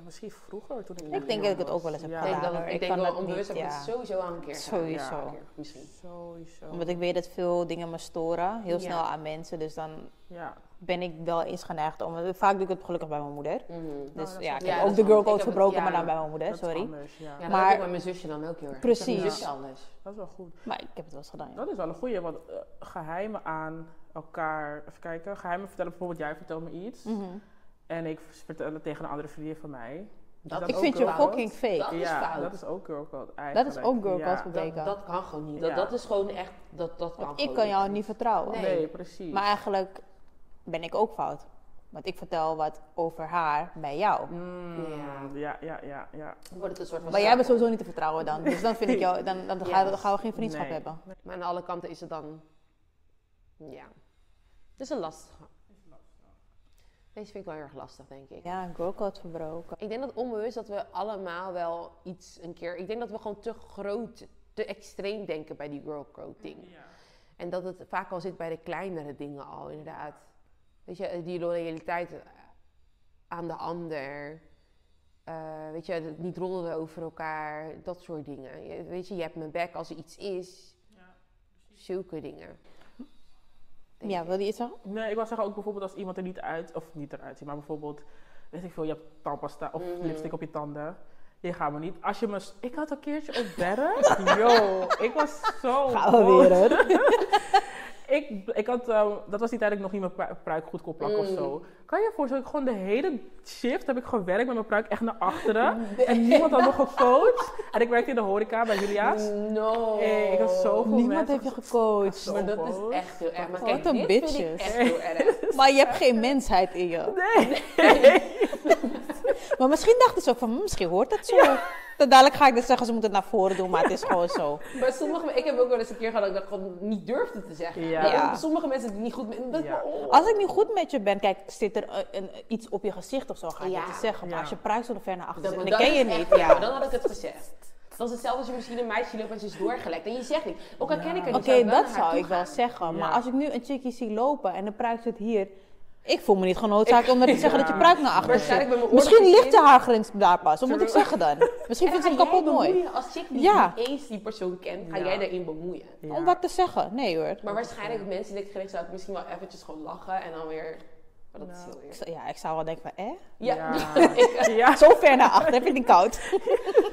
misschien vroeger toen ik Ik denk dat ik het ook wel eens heb ja. Ik denk, gedaan. dat, ik Ik denk kan wel dat onbewust niet, heb ik ja. het sowieso al een keer gedaan. Sowieso. Ja, een keer, misschien. Sowieso. Omdat ik weet dat veel dingen me storen, heel Ja. snel aan mensen. Dus dan Ja. ben ik wel eens geneigd om... Vaak doe ik het gelukkig bij mijn moeder. Mhm. Dus dat is ja, ik Ja, heb ook de girl code het- ja. maar dan bij mijn moeder, Dat is sorry. anders, ja. Maar- ik bij mijn zusje dan ook heel erg. Precies. mijn zusje alles. Dat is wel goed. Maar ik heb het wel eens gedaan, ja. Dat is wel een goeie, want eh, geheimen aan elkaar, even kijken, geheimen vertellen, bijvoorbeeld jij vertelt me iets Mhm. En ik vertel het tegen een andere vriendin van mij. Dat dat Ik ook vind je fucking fake. Dat is ja, fout. dat is ook girl code Dat eigenlijk. is ook girl code Ja. verbreken. Dat, dat kan gewoon niet. Dat, Ja. dat is gewoon echt, dat, dat kan Want ik kan jou niet vertrouwen. Nee. Nee, precies. Maar eigenlijk ben ik ook fout. Want ik vertel wat over haar bij jou. Mm, Ja. ja, ja, ja, wordt het een soort van Maar jij bent sowieso niet te vertrouwen dan. Dus dan vind ik jou, dan, dan, gaan, we, dan gaan we geen vriendschap Nee. hebben. Maar aan alle kanten is het dan... Ja. Het is een lastige. Deze vind ik wel heel erg lastig, denk ik. Ja, een girl code verbroken. Ik denk dat onbewust dat we allemaal wel iets een keer... Ik denk dat we gewoon te groot, te extreem denken bij die girl code ding. En dat het vaak al zit bij de kleinere dingen al, inderdaad. Weet je, die loyaliteit aan de ander. Eh, weet je, het niet rollen over elkaar. Dat soort dingen. Je- weet je, je hebt mijn bek als er iets is. Zulke dingen. Ja, ik. wil je iets zeggen? Nee, ik wil zeggen ook bijvoorbeeld als iemand er niet uit, of niet eruit ziet, maar bijvoorbeeld, weet ik veel, je hebt tandpasta of Mhm. lipstick op je tanden. Je gaat me niet. Als je me. Ik had een keertje op werk. Yo, ik was zo. Gaan we weer hoor. ik, ik had, eh, dat was die tijd dat ik nog niet mijn pru- pruik goed kon plakken of Mm. zo. Kan je je voorstellen, ik gewoon de hele shift heb ik gewerkt met mijn pruik echt naar achteren. En niemand had me gecoacht. En ik werkte in de horeca bij Julia's. No. Hey, ik had zoveel Niemand mensen heeft je gecoacht. Maar dat is echt heel erg. Maar Wat kijk, een bitches. echt heel erg. Maar je hebt geen mensheid in je. Nee. Maar misschien dachten ze ook van, hm, misschien hoort het zo. Dan dadelijk ga ik dus zeggen, ze moeten het naar voren doen, maar het is gewoon zo. Maar sommige ik heb ook wel eens een keer gehad dat ik dat gewoon niet durfde te zeggen. Ja. Ja. Sommige mensen die niet goed met. Dat, Ja. oh. Als ik niet goed met je ben, kijk, zit er een, een- iets op je gezicht of zo, ga Ja. het zeggen. Maar Ja. als je pruik zo ver naar achter Dat- zit en dat dan ken je echt niet, ja. Dan had ik het gezegd. Dat is hetzelfde als je misschien een meisje loopt en ze is doorgelekt. En je zegt niet. Ook al ken ik haar Oké, niet, wel dat zou ik wel zeggen. Maar Ja. als ik nu een chickie zie lopen en de pruik zit hier... Ik voel me niet genoodzaakt om te zeggen dat je pruik naar achter zit. Misschien ligt de haargrens daar pas. Wat moet ik zeggen dan? Misschien En vindt ze jij kapot mooi. Als Ja. niet eens die persoon kent, ga Ja. jij daarin bemoeien. Ja. Om wat te zeggen? Nee hoor. Maar waarschijnlijk mensen die ik gericht zou ik misschien wel eventjes gewoon lachen en dan weer. Maar dat is heel Ik Ja, ik zou wel denken van, eh? Ja, Ja. ja. Zo ver naar achter, heb je niet koud?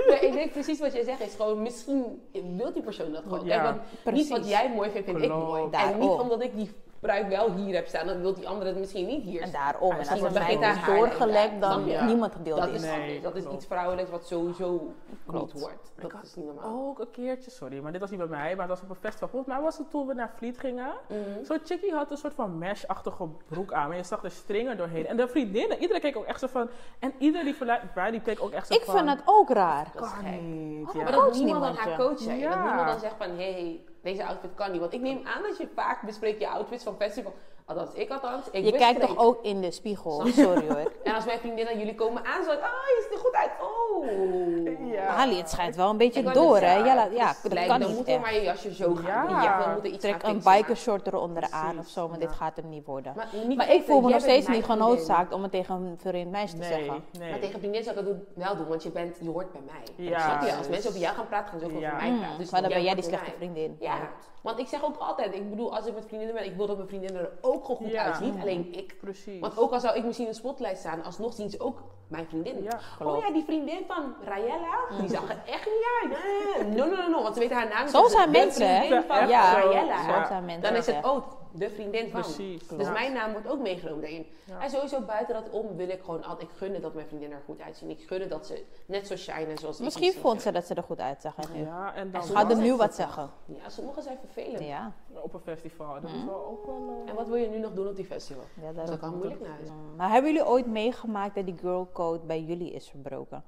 Nee, ik denk precies wat jij zegt is gewoon, misschien wil die persoon dat gewoon. Ja, want niet wat jij mooi vindt, vind ik mooi. En niet omdat ik die pruik wel hier heb staan, dan wil die andere het misschien niet hier En staan. daarom. En als het begint is haar doorgelekt, dan niemand gedeeld Dat is. Nee. Dat is klopt. iets vrouwelijks wat sowieso Klopt. niet hoort. Dat is niet normaal. Ook een keertje, sorry, maar dit was niet bij mij, maar het was op een festival. Volgens mij was het toen we naar Vliet gingen. Mhm. Zo'n chickie had een soort van mesh-achtige broek aan, maar je zag de stringer doorheen. En de vriendinnen, iedereen keek ook echt zo van, en iedereen die bij, die keek ook echt zo Ik van... vind het ook raar. Dat is kan gek. niet. Oh, ja. Maar dat niemand dan niemand haar coach. Dat Ja. niemand dan zegt van, hé, hey, deze outfit kan niet. Want ik neem aan dat je vaak bespreekt je outfits van festival. Althans, ik althans. Ik Je kijkt toch ook in de spiegel? Sorry hoor. En als mijn vriendinnen jullie komen aan, zo, ah, je ziet er goed uit. Oh. Ja. Ali, het schijnt wel een beetje Ik door, hè? Ja, la- ja dus dat lijkt, kan dan niet echt. maar je jasje zo gaan Ja. Ja, iets Trek een bikershort eronder aan of zo, maar ja. dit gaat hem niet worden. Maar, niet Maar ik voel me nog steeds niet vriendin. genoodzaakt om het tegen een vreemd meisje te Nee, zeggen. nee. Maar tegen vriendin zou ik dat wel doen, want je, bent, je hoort bij mij. Ja, Snap je? Als dus- mensen over jou gaan praten, gaan ze ook over mij Mm, praten. Dus maar dan ben jij die slechte vriendin. Ja, want ik zeg ook altijd, ik bedoel, als ik met vriendinnen ben, ik wil dat mijn vriendinnen er ook gewoon goed Ja. uitzien. Niet alleen ik. Precies. Want ook al zou ik misschien in de spotlight staan, alsnog zien ze ook mijn vriendin. Ja, oh ja, die vriendin van Rayella, die zag er echt niet uit. Nee, no, no, no, no, want ze weten haar naam. Zo dus zijn de mensen, hè? van Ja, Rayella. zo zijn mensen. Dan is het ook de vriendin van. Precies. Dus Ja. mijn naam wordt ook meegenomen daarin. Ja. En sowieso buiten dat om wil ik gewoon altijd, ik gunne dat mijn vriendinnen er goed uitzien. Ik gunne dat ze net zo shinen zoals ik Misschien vond ze dat ze er goed uitzag. nu. Ja, en dan Ze er nu wat zeggen. Ja, sommigen zijn vervelend. Ja, op een festival. Dat is wel ook wel... eh, En wat wil je nu nog doen op die festival? ja dat kan moeilijk naar huis. Mm, Maar hebben jullie ooit meegemaakt dat die girl code bij jullie is verbroken?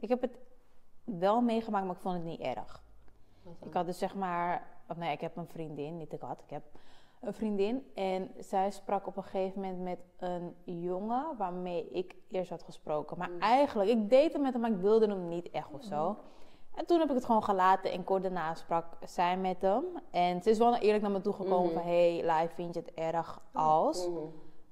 Ik heb het wel meegemaakt, maar ik vond het niet erg. Ik had dus zeg maar, of nee, ik heb een vriendin, niet ik had, ik heb een vriendin. En zij sprak op een gegeven moment met een jongen waarmee ik eerst had gesproken. Maar Mm. eigenlijk, ik deed het met hem, maar ik wilde hem niet echt of zo. En toen heb ik het gewoon gelaten en kort daarna sprak zij met hem. En ze is wel eerlijk naar me toe gekomen Mhm. van... Hey, live, vind je het erg als? Mhm.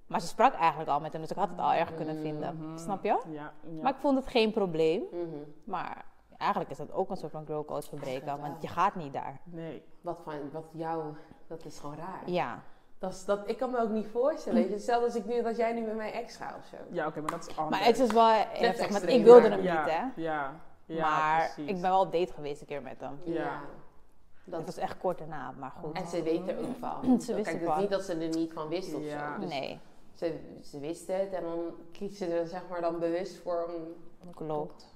Maar ze sprak eigenlijk al met hem, dus ik had het al erg kunnen vinden. Mhm. Snap je? Ja, ja. Maar ik vond het geen probleem. Mhm. Maar eigenlijk is dat ook een soort van girl code verbreken. Want je gaat niet daar. Nee. Wat van, wat jou, dat is gewoon raar. Ja. Dat, is, dat, ik kan me ook niet voorstellen. Weet je, Hetzelfde als ik nu, dat jij nu met mijn ex gaat of zo. Ja, oké, maar dat is anders. Maar het is wel want ik wilde hem ja, niet, hè. Ja, ja, maar precies. ik ben wel op date geweest een keer met hem. Ja. Dat, Het was echt kort daarna, maar goed. en ze weet er ook van. Ze wist Kijk, het het is wel. niet dat ze er niet van wist of Ja. zo. Dus Nee, ze, ze wist het en dan kiest ze er zeg maar dan bewust voor om... klopt.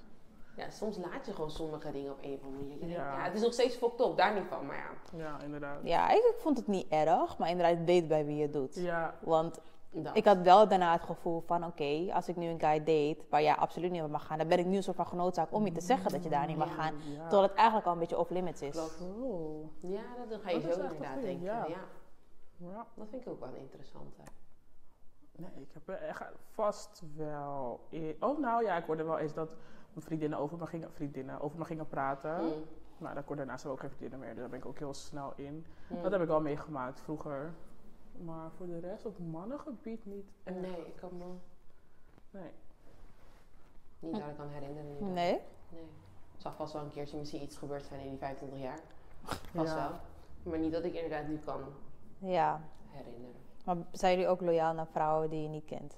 Ja, soms laat je gewoon sommige dingen op een of andere manier. Ja. Ja. het is nog steeds fucked up, daar niet van, maar ja. Ja, inderdaad. Ja, ik, ik vond het niet erg, maar inderdaad weet bij wie je het doet. Ja, Want Dat. ik had wel daarna het gevoel van, oké, als ik nu een guy date waar jij absoluut niet op mag gaan, dan ben ik nu een soort van genoodzaakt om je te zeggen dat je daar niet mag gaan. ja. Terwijl het eigenlijk al een beetje off-limits is. Klopt. Oh, Ja, dat, dan ga je Dat zo inderdaad denken. ja. Ja. ja. dat vind ik ook wel een interessante. Nee, ik heb er echt vast wel... e- Oh, nou ja, ik hoorde wel eens dat mijn vriendinnen over me gingen, vriendinnen over me gingen praten. Mm. Nou, daar kon daarnaast ook geen vriendinnen meer. Dus daar ben ik ook heel snel in. Mm. Dat heb ik wel meegemaakt vroeger. Maar voor de rest op mannengebied niet echt. Nee, ik kan me Nee. niet dat ik kan herinneren. Nee? Nee. Er zal vast wel een keertje misschien iets gebeurd zijn in die 25 jaar. Vast Ja. wel. Maar niet dat ik inderdaad nu kan Ja. herinneren. Maar zijn jullie ook loyaal naar vrouwen die je niet kent?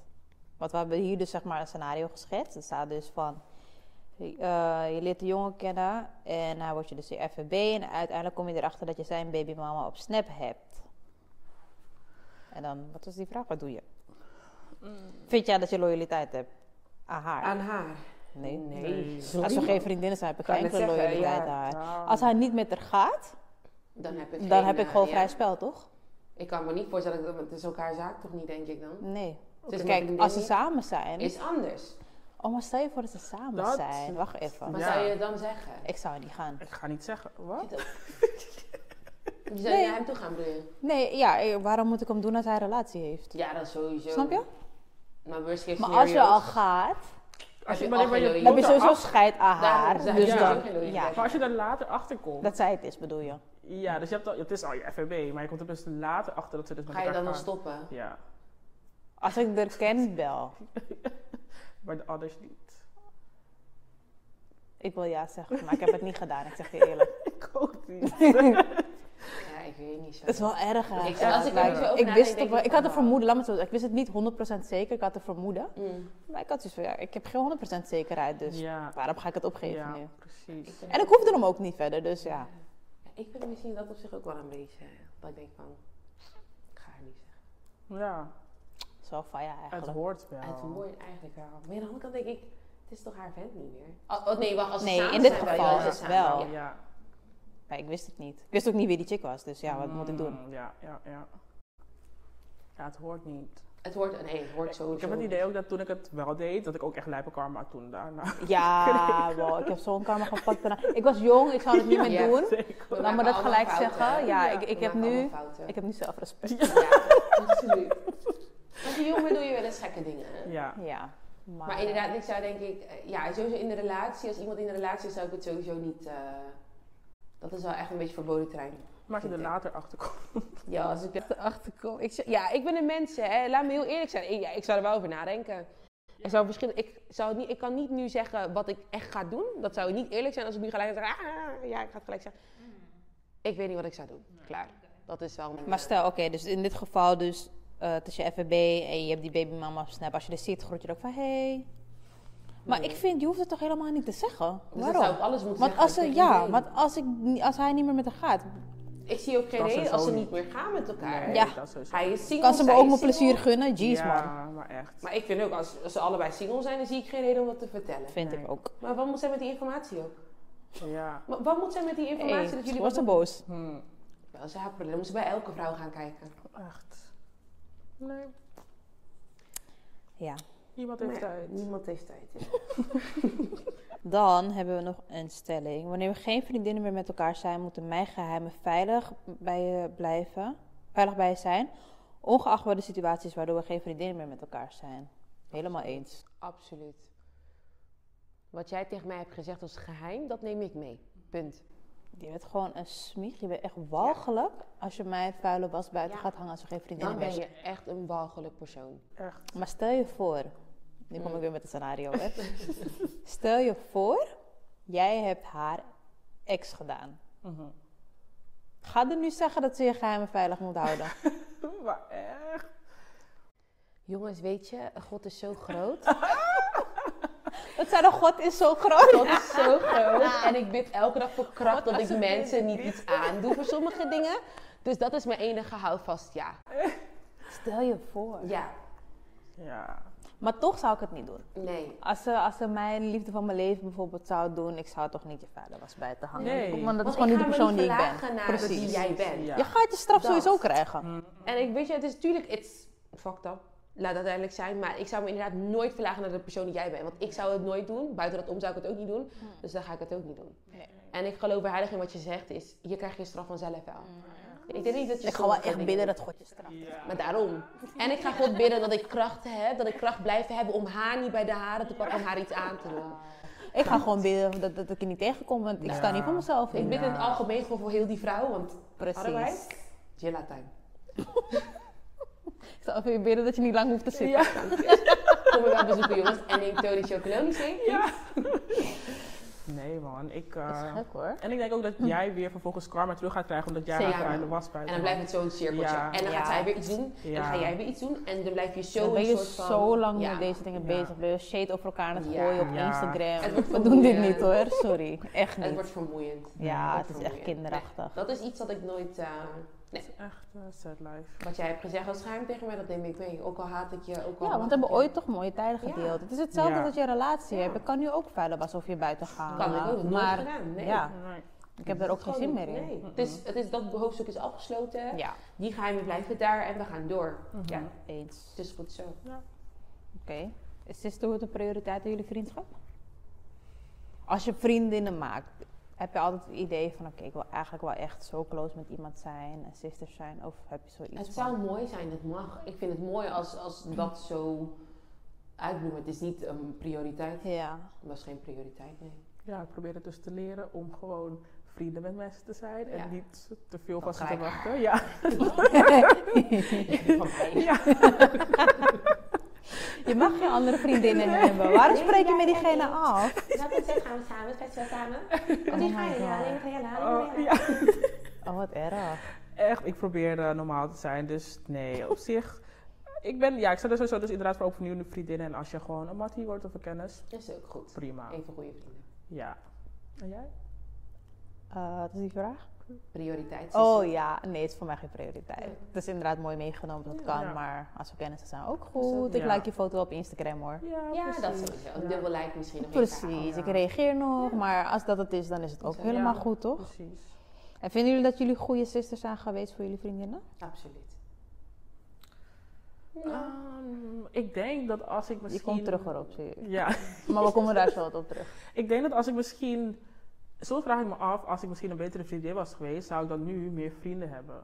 Want we hebben hier dus zeg maar een scenario geschetst. Er staat dus van... eh, je leert de jongen kennen en hij wordt je dus je FVB. En uiteindelijk kom je erachter dat je zijn babymama op Snap hebt. En dan, wat was die vraag? Wat doe je? Vind jij dat je loyaliteit hebt aan haar? Aan haar? Nee. Nee. Als we geen vriendinnen zijn, heb ik Kan geen enkele loyaliteit ja. aan haar. Als hij niet met haar gaat, Dan heb ik, dan heb ik eh, gewoon ja. vrij spel, toch? Ik kan me niet voorstellen, dat het is elkaar zaak toch niet, denk ik dan? Nee. Is een Kijk, als ze samen zijn. Is anders. Oh, maar stel je voor dat ze samen Dat- zijn. Wacht even. Maar Ja. zou je het dan zeggen? Ik zou niet gaan. Ik ga niet zeggen. Wat? Je zou Nee. naar hem toe gaan bedoelen? Nee, ja, eh, waarom moet ik hem doen als hij een relatie heeft? Ja, dat sowieso. Snap je? Maar worst case Maar als je al gaat, Als je, maar al maar je, heb je sowieso scheid aan haar. Dus ja. dan, ja, Maar als je er later achter komt. dat zij het is, bedoel je? Ja, dus je hebt al, het is al je FVB, maar je komt er dus later achter dat ze dus met Ga je dan nog stoppen? Ja, Als ik er ken, wel. maar de others niet. Ik wil ja zeggen, maar ik heb het niet gedaan. Ik zeg je eerlijk. Ik ook niet. Ja, ik weet niet zo. Het is wel erg, hè? Ik- als ik er Like, zo over ik nadenk, wist het wel. ik Ik had een vermoeden, laat me het zo. Ik wist het niet 100% zeker. Ik had een vermoeden. Mm. Maar ik had zoiets van, ja, ik heb geen 100% zekerheid. Dus ja, waarom ga ik het opgeven ja, nu? precies. En ik hoefde hem ook niet verder, dus ja. Ja, ik vind misschien dat op zich ook wel een beetje. Dat ik denk van. Ik ga het niet zeggen. Ja, Zo van ja, het eigenlijk. hoort wel. Het hoort eigenlijk wel. Maar aan de andere kant denk ik. Het is toch haar vent niet meer? Oh, oh, nee, wacht. Als Nee, samen in dit zijn, geval is het samen, wel. ja. Ja. Maar ik wist het niet. Ik wist ook niet wie die chick was, dus ja, wat moet ik doen? Mm, Ja, ja, ja. Ja, het hoort niet. Het hoort, nee, het hoort sowieso. Ik heb het idee ook dat toen ik het wel deed, dat ik ook echt lijpe karma toen daarna. Ja, wow, ik heb zo'n karma gepakt. daarna. Ik was jong, ik zou het niet meer doen. Zeker. Laat me dat gelijk fouten, zeggen. Ja, Ja. ik, ik heb nu, ik heb nu zelfrespect. Ja, absoluut. Als je jong bent doe je wel eens gekke dingen. hè? Ja, Ja, maar, Maar inderdaad, ik zou denk ik, eh, ja, sowieso in de relatie, als iemand in de relatie is, zou ik het sowieso niet. eh, dat is wel echt een beetje verboden terrein. maar als je er later achter komt. Ja, als ik erachter kom. Ik, zeg- ja, ik ben een mens, hè. Laat me heel eerlijk zijn. Ik, ja, ik zou er wel over nadenken. Ik, zou verschillen, ik, zou niet, ik kan niet nu zeggen wat ik echt ga doen. Dat zou niet eerlijk zijn als ik nu gelijk zeg. Ah, ja, ik ga het gelijk zeggen. Ik weet niet wat ik zou doen. Klaar. Dat is wel mijn. Maar stel, oké, dus in dit geval dus, eh het is je FVB en je hebt die babymama op Snap. Als je er ziet, groet je er ook van, hey. Maar Nee. ik vind, je hoeft het toch helemaal niet te zeggen? Dus dat Waarom? zou ik alles moeten Want zeggen als, ze, ja, want als, ik, als hij niet meer met haar gaat, Ik zie ook geen reden als ze niet meer gaan met elkaar. Nee, Ja. is. Hij is single. kan ze me ook mijn plezier gunnen? Jeez, man. Ja, maar echt. Maar ik vind ook, als, als ze allebei single zijn, dan zie ik geen reden om dat te vertellen. Vind Nee. ik ook. Maar wat moet zij met die informatie ook? Ja. Maar wat moet zij met die informatie Hey, dat ze jullie wat zo boos. Hm, Wel, ze haar probleem. Dan moet ze bij elke vrouw gaan kijken. echt. Nee, Ja. niemand heeft tijd. Niemand heeft tijd. ja. Dan hebben we nog een stelling. Wanneer we geen vriendinnen meer met elkaar zijn, moeten mijn geheimen veilig bij je blijven. Veilig bij je zijn. Ongeacht wat de situaties waardoor we geen vriendinnen meer met elkaar zijn. Helemaal eens. Absoluut. Wat jij tegen mij hebt gezegd als geheim, dat neem ik mee. Punt. Je bent gewoon een smieg. Je bent echt walgelijk als je mij vuile was buiten Ja. gaat hangen als we geen vriendinnen Dan ben je echt een walgelijk persoon. Echt. Maar stel je voor. Nu kom Mm. ik weer met het scenario, hè. stel je voor, jij hebt haar ex gedaan. Mhm. Ga er nu zeggen dat ze je geheimen veilig moet houden. Maar echt. Jongens, weet je, God is zo groot. Dat zei de God is zo groot. God is zo groot. En ik bid elke dag voor kracht dat ik mensen niet iets aandoe voor sommige dingen. Dus dat is mijn enige houvast, ja. Stel je voor. Ja, Ja. Maar toch zou ik het niet doen. nee. Als ze, als ze mijn liefde van mijn leven bijvoorbeeld zou doen, ik zou toch niet je vader was bij te hangen. Nee. Want dat is Want gewoon niet de persoon die ik ben. naar Precies. wie jij bent. Ja. Je gaat je straf Dat. sowieso krijgen. Hm. En ik weet je, het is natuurlijk, it's fucked up. Laat dat duidelijk zijn. Maar ik zou me inderdaad nooit verlagen naar de persoon die jij bent. Want ik zou het nooit doen. Buiten dat om zou ik het ook niet doen. Dus dan ga ik het ook niet doen. Nee. En ik geloof er heilig in wat je zegt. Is, je krijgt je straf vanzelf wel. Ik denk niet dat je Ik ga wel echt bidden dat God je straft. Ja. Maar daarom. En ik ga God bidden dat ik krachten heb. Dat ik kracht blijf hebben om haar niet bij de haren te pakken. Om haar iets aan te doen. Ik ga gewoon bidden dat, dat ik je niet tegenkom, want ik sta niet voor mezelf Ik in. bid in het algemeen gewoon voor heel die vrouw. Want Precies. otherwise, Jilla time. Ik zal even bidden dat je niet lang hoeft te zitten. Ja. Kom me wel bezoeken jongens. En neem Tony Chocolonely shake. Ja. Nee man, ik... Dat is eh, gek hoor. en ik denk ook dat jij weer vervolgens karma terug gaat krijgen omdat jij Zeker. haar in de was En dan blijft het zo'n cirkeltje. Ja. En dan Ja. gaat zij weer iets doen. En dan ga jij weer iets doen. En dan blijf je zo Dan ben een je soort van... zo lang Ja. met deze dingen Ja. bezig. Ben je shade over elkaar aan het Ja. gooien op Ja. Instagram. Het wordt We doen dit niet hoor, sorry. Echt Het niet. wordt vermoeiend. Ja, het is echt kinderachtig. Dat is iets dat ik nooit... eh, Het is echt sad life. wat jij hebt gezegd als geheim tegen mij, dat neem ik mee. Ook al haat ik je, ook al... Ja, want we hebben je. ooit toch mooie tijden Ja. gedeeld. Het is hetzelfde Ja. als je een relatie Ja. hebt. Ik kan nu ook veilig alsof je buiten gaat. Kan ik ook, nooit maar gedaan. Nee. ja, Nee. ik heb daar ook geen zin meer in. Nee. Het is, het is, dat hoofdstuk is afgesloten. Ja, Die geheimen blijven daar en we gaan door. Mhm. Ja, eens. het is goed zo. Oké. Is sisterhood een prioriteit in jullie vriendschap? Als je vriendinnen maakt, heb je altijd het idee van... Oké, ik wil eigenlijk wel echt zo close met iemand zijn en sisters zijn. Of heb je zoiets Het van... zou mooi zijn, het mag. Ik vind het mooi als, als dat zo uitbloemt. Het is niet een prioriteit. Ja. Dat is geen prioriteit, nee. Ja, ik probeer het dus te leren om gewoon vrienden met mensen te zijn en Ja. niet te veel van ze te wachten. Ja. Ja. Je mag geen andere vriendinnen hebben. Waarom spreek je met diegene af? Dat is het, gaan we samen, festival samen. Oh Die ga je, alleen ga je Oh, alleen ja. Oh, wat erg. Echt, ik probeer eh, normaal te zijn. Dus nee, op zich. Ik ben, ja, ik sta er sowieso dus inderdaad voor open voor nieuwe vriendinnen. En als je gewoon een mattie wordt of een kennis, Dat is ook goed. prima. Even goede vrienden. Ja. En jij? Eh, wat is die vraag? Prioriteit. Oh ja, nee, het is voor mij geen prioriteit. Nee. Het is inderdaad mooi meegenomen, dat Ja. kan. Ja. Maar als we kennissen zijn, ook Dat goed. Ik ja. like je foto op Instagram hoor. Ja, dat sowieso. Een Ja. dubbel like misschien nog Precies, Ja. ik reageer nog. Ja. Maar als dat het is, dan is het ook Ja. helemaal goed, toch? Precies. En vinden jullie dat jullie goede sisters zijn geweest voor jullie vriendinnen? Absoluut. Ehm, ik denk dat als ik misschien... Je komt terug erop, zie ik. Ja. Maar we komen daar zo wat op terug. Ik denk dat als ik misschien... Soms vraag ik me af, als ik misschien een betere vriendin was geweest, zou ik dan nu meer vrienden hebben?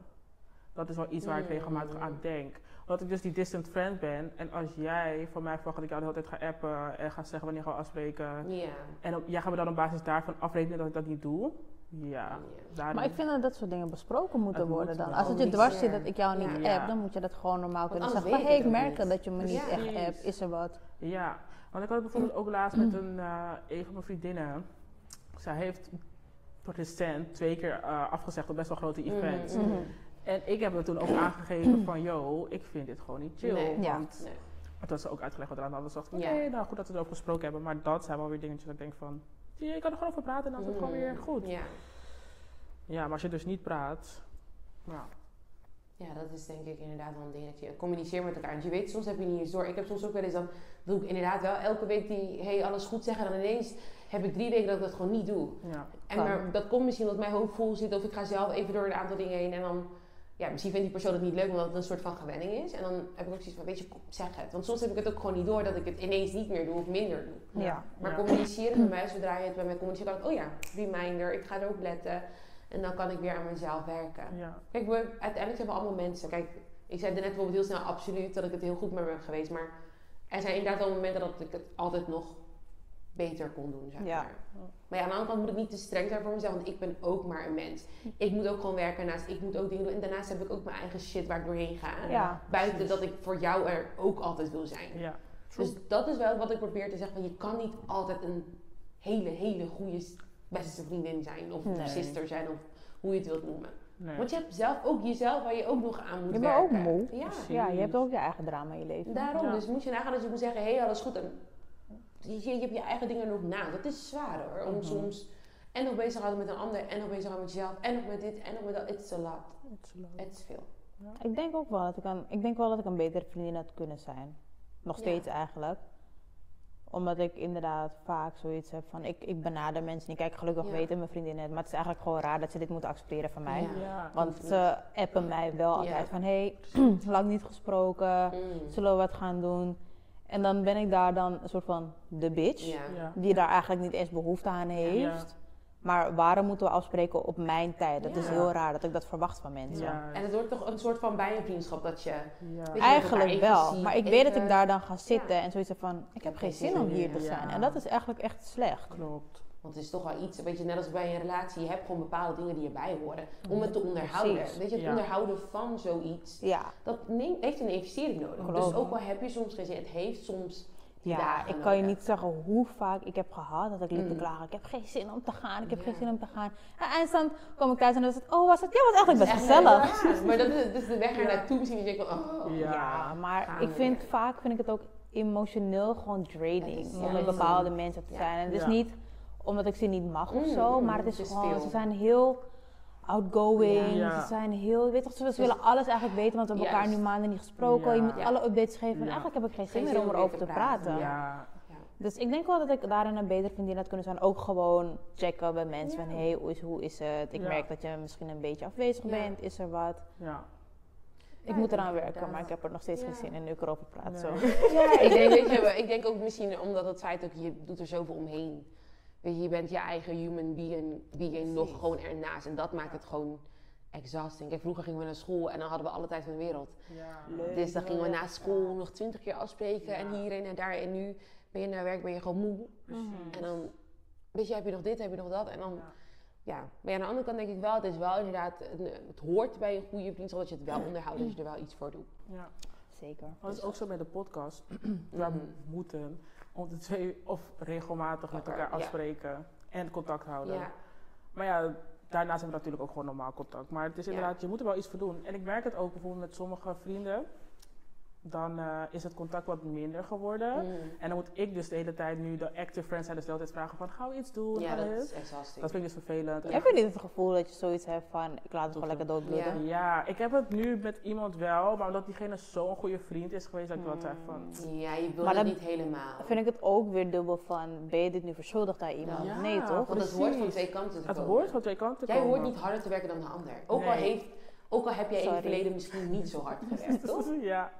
Dat is wel iets waar ik Mm. regelmatig aan denk. Omdat ik dus die distant friend ben. En als jij van mij verwacht dat ik jou de hele tijd ga appen en ga zeggen wanneer we gaan afspreken. Ja. En op, jij gaat me dan op basis daarvan afrekenen dat ik dat niet doe. Ja. Maar ik vind dat dat soort dingen besproken moeten Het moet worden dan. Als het je dwars zit dat ik jou niet Ja. app, dan moet je dat gewoon normaal kunnen zeggen. Weet hé, ik merk niet. dat je me niet Ja. echt appt. Is er wat? Ja, want ik had het bijvoorbeeld ook laatst met een, eh, een van mijn vriendinnen. Zij heeft recent twee keer eh, afgezegd op best wel grote Mhm, events. mhm. Mhm. En ik heb het toen ook aangegeven van, yo, ik vind dit gewoon niet chill. Nee. Ja. Want Nee. toen ze ook uitgelegd wat er aan de hand was. Dacht ik, Ja. oké, nou goed dat we erover gesproken hebben. Maar dat zijn wel weer dingetjes dat ik denk van, je, kan er gewoon over praten en dan is het gewoon weer goed. Ja. Ja, maar als je dus niet praat, nou, ja, dat is denk ik inderdaad wel een dingetje. Communiceer met elkaar. Want je weet, soms heb je niet eens door. Ik heb soms ook wel eens, dan doe ik inderdaad wel elke week die, hey, alles goed zeggen. En dan ineens heb ik drie weken dat ik dat gewoon niet doe. ja. En maar dat komt misschien omdat mijn hoofd vol zit. Of ik ga zelf even door een aantal dingen heen. En dan, ja, misschien vindt die persoon het niet leuk, omdat het een soort van gewenning is. En dan heb ik ook zoiets van, weet je, zeg het. Want soms heb ik het ook gewoon niet door dat ik het ineens niet meer doe of minder doe. Ja. Maar Ja. communiceren bij mij, zodra je het bij mij communiceert, dan oh ja, reminder, ik ga erop letten. En dan kan ik weer aan mezelf werken. Ja, Kijk, we, uiteindelijk zijn we allemaal mensen. Kijk, ik zei net bijvoorbeeld heel snel absoluut dat ik het heel goed met me ben geweest. Maar er zijn inderdaad wel momenten dat ik het altijd nog beter kon doen, zeg Ja. maar. Maar ja, aan de andere kant moet ik niet te streng zijn voor mezelf, want ik ben ook maar een mens. Ik moet ook gewoon werken naast, ik moet ook dingen doen. En daarnaast heb ik ook mijn eigen shit waar ik doorheen ga. Ja. Buiten precies. dat ik voor jou er ook altijd wil zijn. ja. Dus dat is wel wat ik probeer te zeggen. Van je kan niet altijd een hele, hele goede beste vriendin zijn. Of Nee. sister zijn. Of hoe je het wilt noemen. Nee. Want je hebt zelf ook jezelf waar je ook nog aan moet Je bent ook werken. moe. Ja. Ja, je hebt ook je eigen drama in je leven. daarom. Ja. Dus moet je nagaan dat je moet zeggen, hé, hey, alles goed. En je, je hebt je eigen dingen nog na. Dat is zwaar hoor. Om Mhm. soms en nog bezig te houden met een ander. En nog bezig te houden met jezelf. En nog met dit. En nog met dat. It's a lot. Het is leuk. Het is veel. Ik denk ook wel dat ik een, ik denk wel dat ik een betere vriendin had kunnen zijn. Nog Ja. steeds eigenlijk. Omdat ik inderdaad vaak zoiets heb van, ik, ik benader mensen niet. Kijk, gelukkig Ja. weten mijn vriendinnen het. Maar het is eigenlijk gewoon raar dat ze dit moeten accepteren van mij. Ja. Ja. Want ze appen mij wel altijd Ja. van, hé, hey, lang niet gesproken. Mm. Zullen we wat gaan doen? En dan ben ik daar dan een soort van de bitch. Ja. Ja. Die daar eigenlijk niet eens behoefte aan heeft. Maar waarom moeten we afspreken op mijn tijd? Dat is heel raar dat ik dat verwacht van mensen. Ja. En het wordt toch een soort van bijenvriendschap dat je... Ja. Eigenlijk wel, maar ik weet dat ik daar dan ga zitten Ja. en zoiets heb van, ik heb geen geen zin om hier te zijn. ja. En dat is eigenlijk echt slecht. Klopt. Want het is toch wel iets, weet je, net als bij een relatie, je hebt gewoon bepaalde dingen die erbij horen. Om het te onderhouden. Precies. Weet je, het Ja. onderhouden van zoiets, Ja, dat neemt, heeft een investering nodig. Dus ook al heb je soms geen zin, het heeft soms Ja, ik kan je niet zeggen hoe vaak ik heb gehad dat ik liep te Mm. klagen. Ik heb geen zin om te gaan, ik heb Ja. geen zin om te gaan. En eindstand kwam ik thuis en dan was het, oh was het? Ja, was eigenlijk best Echt gezellig. Ja, maar dat is, dat is de weg er naartoe misschien. Dat je denkt van, oh. Ja. Ja, maar ik vind weer. vaak vind ik het ook emotioneel gewoon draining is om met bepaalde mensen te zijn. En het is Ja. niet omdat ik ze niet mag of Mm, zo, mm, maar het is het is gewoon, veel. ze zijn heel outgoing. Ja. Ze zijn heel, je weet toch, ze, Dus- willen alles eigenlijk weten, want we hebben elkaar nu maanden niet gesproken. Je moet Ja. alle updates geven. En eigenlijk heb ik geen zin meer om erover te te praten. praten. Ja. Dus ik denk wel dat ik daarin een beter vriendin had kunnen zijn. Ook gewoon checken bij mensen Ja. van, hey, hoe is, hoe is het? Ik Ja. merk dat je misschien een beetje afwezig Ja. bent. Is er wat? Ja. Ik Ja, moet eraan werken, maar ik heb er nog steeds geen zin in nu ik erover praat. Nee. Zo. Ja, ik denk, weet je, ik denk ook misschien omdat het feit ook, je doet er zoveel omheen. Weet je, je bent je eigen human being, being nog gewoon ernaast. En dat maakt het gewoon exhausting. Kijk, vroeger gingen we naar school en dan hadden we alle tijd van de wereld. Ja. Leuk. Dus dan gingen we na school nog twintig keer afspreken en hierheen en daar. En nu ben je naar werk, ben je gewoon moe. En dan, weet je, heb je nog dit, heb je nog dat. En dan, Ja. ja. Maar ja, aan de andere kant denk ik wel, het is wel inderdaad, een- het hoort bij een goede vriendschap dat je het wel onderhoudt, dat je er wel iets voor doet. Ja. Zeker. Dat is ook zo met de podcast. We Mhm. moeten om de twee of regelmatig met Elkaar, ja. afspreken en contact houden. Ja, Maar ja, daarnaast hebben we natuurlijk ook gewoon normaal contact. Maar het is inderdaad, je moet er wel iets voor doen. En ik merk het ook bijvoorbeeld met sommige vrienden. Dan eh, is het contact wat minder geworden. Mm. En dan moet ik dus de hele tijd nu de active friends zijn dus de hele tijd vragen van gaan we iets doen? ja dat is exhausting. dat vind ik dus vervelend. En Heb je niet het gevoel dat je zoiets hebt van, ik laat het gewoon lekker doodbloeden? Ja, ik heb het nu met iemand wel, maar omdat diegene zo'n goede vriend is geweest, dat ik wel zeg van... Ja, je wil Maar het niet helemaal. Vind ik het ook weer dubbel van, ben je dit nu verschuldigd aan iemand? Ja, nee toch? Want het hoort van twee kanten te Het komen. hoort van twee kanten Jij komen. hoort niet harder te werken dan de ander. Ook, al, heeft, ook al heb jij in het Sorry. verleden misschien niet zo hard gewerkt, toch? ja.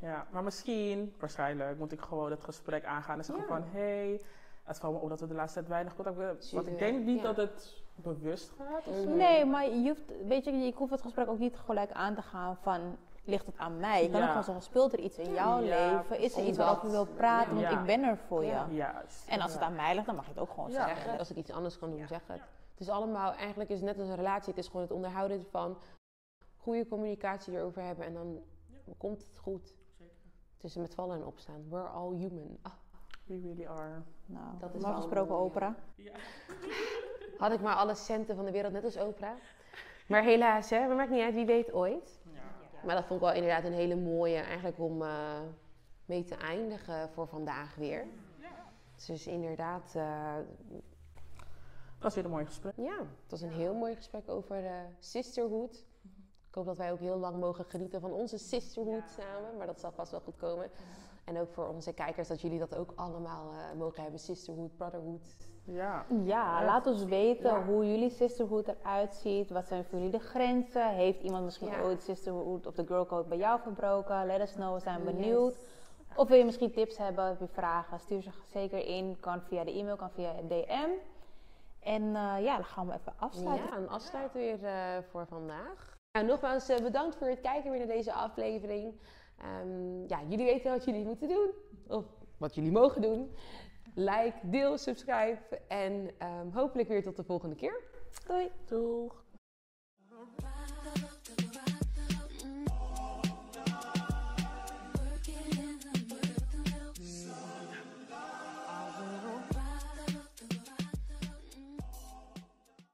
Ja, maar misschien, waarschijnlijk, moet ik gewoon het gesprek aangaan en zeggen Ja. van... Hey, het valt me op dat we de laatste tijd weinig contact hebben. Want ik denk niet ja. dat het bewust gaat of zo. Nee, maar je hoeft, weet je, je hoeft het gesprek ook niet gelijk aan te gaan van, ligt het aan mij? Je kan Ja. ook gewoon zeggen, speelt er iets in jouw Ja, leven? Is er iets waarover je wil praten? Ja. Want ik ben er voor Ja. je. Juist. En als het aan mij ligt, dan mag je het ook gewoon Ja. zeggen. Als ik iets anders kan doen, zeg het. Het is allemaal, eigenlijk is het net als een relatie. Het is gewoon het onderhouden van goede communicatie erover hebben en dan komt het goed. Het is met vallen en opstaan. We're all human. Ah, We really are. Nou, Dat is wel gesproken mooi, opera. had ik maar alle centen van de wereld, net als Oprah. Maar helaas, hè, maar maakt niet uit, wie weet ooit. Maar dat vond ik wel inderdaad een hele mooie, eigenlijk om eh, mee te eindigen voor vandaag weer. Dus inderdaad, eh, Dat was weer een mooi gesprek. ja, het was een heel mooi gesprek over eh, sisterhood. Ik hoop dat wij ook heel lang mogen genieten van onze sisterhood samen, maar dat zal vast wel goed komen. En ook voor onze kijkers, dat jullie dat ook allemaal eh, mogen hebben, sisterhood, brotherhood. Ja. Ja, Echt. laat ons weten Ja. hoe jullie sisterhood eruit ziet. Wat zijn voor jullie de grenzen? Heeft iemand misschien Ja. ooit sisterhood of de girlcode bij jou verbroken? Let us know, we zijn Yes. benieuwd. Of wil je misschien tips hebben, heb je vragen? Stuur ze zeker in. Kan via de e-mail, kan via DM. En eh, ja, dan gaan we even afsluiten. Ja, een afsluiten weer eh, voor vandaag. Nou, nogmaals eh, bedankt voor het kijken weer naar deze aflevering. Ehm, ja, jullie weten wat jullie moeten doen. Of wat jullie mogen doen. Like, deel, subscribe. En ehm, hopelijk weer tot de volgende keer. Doei! Doeg.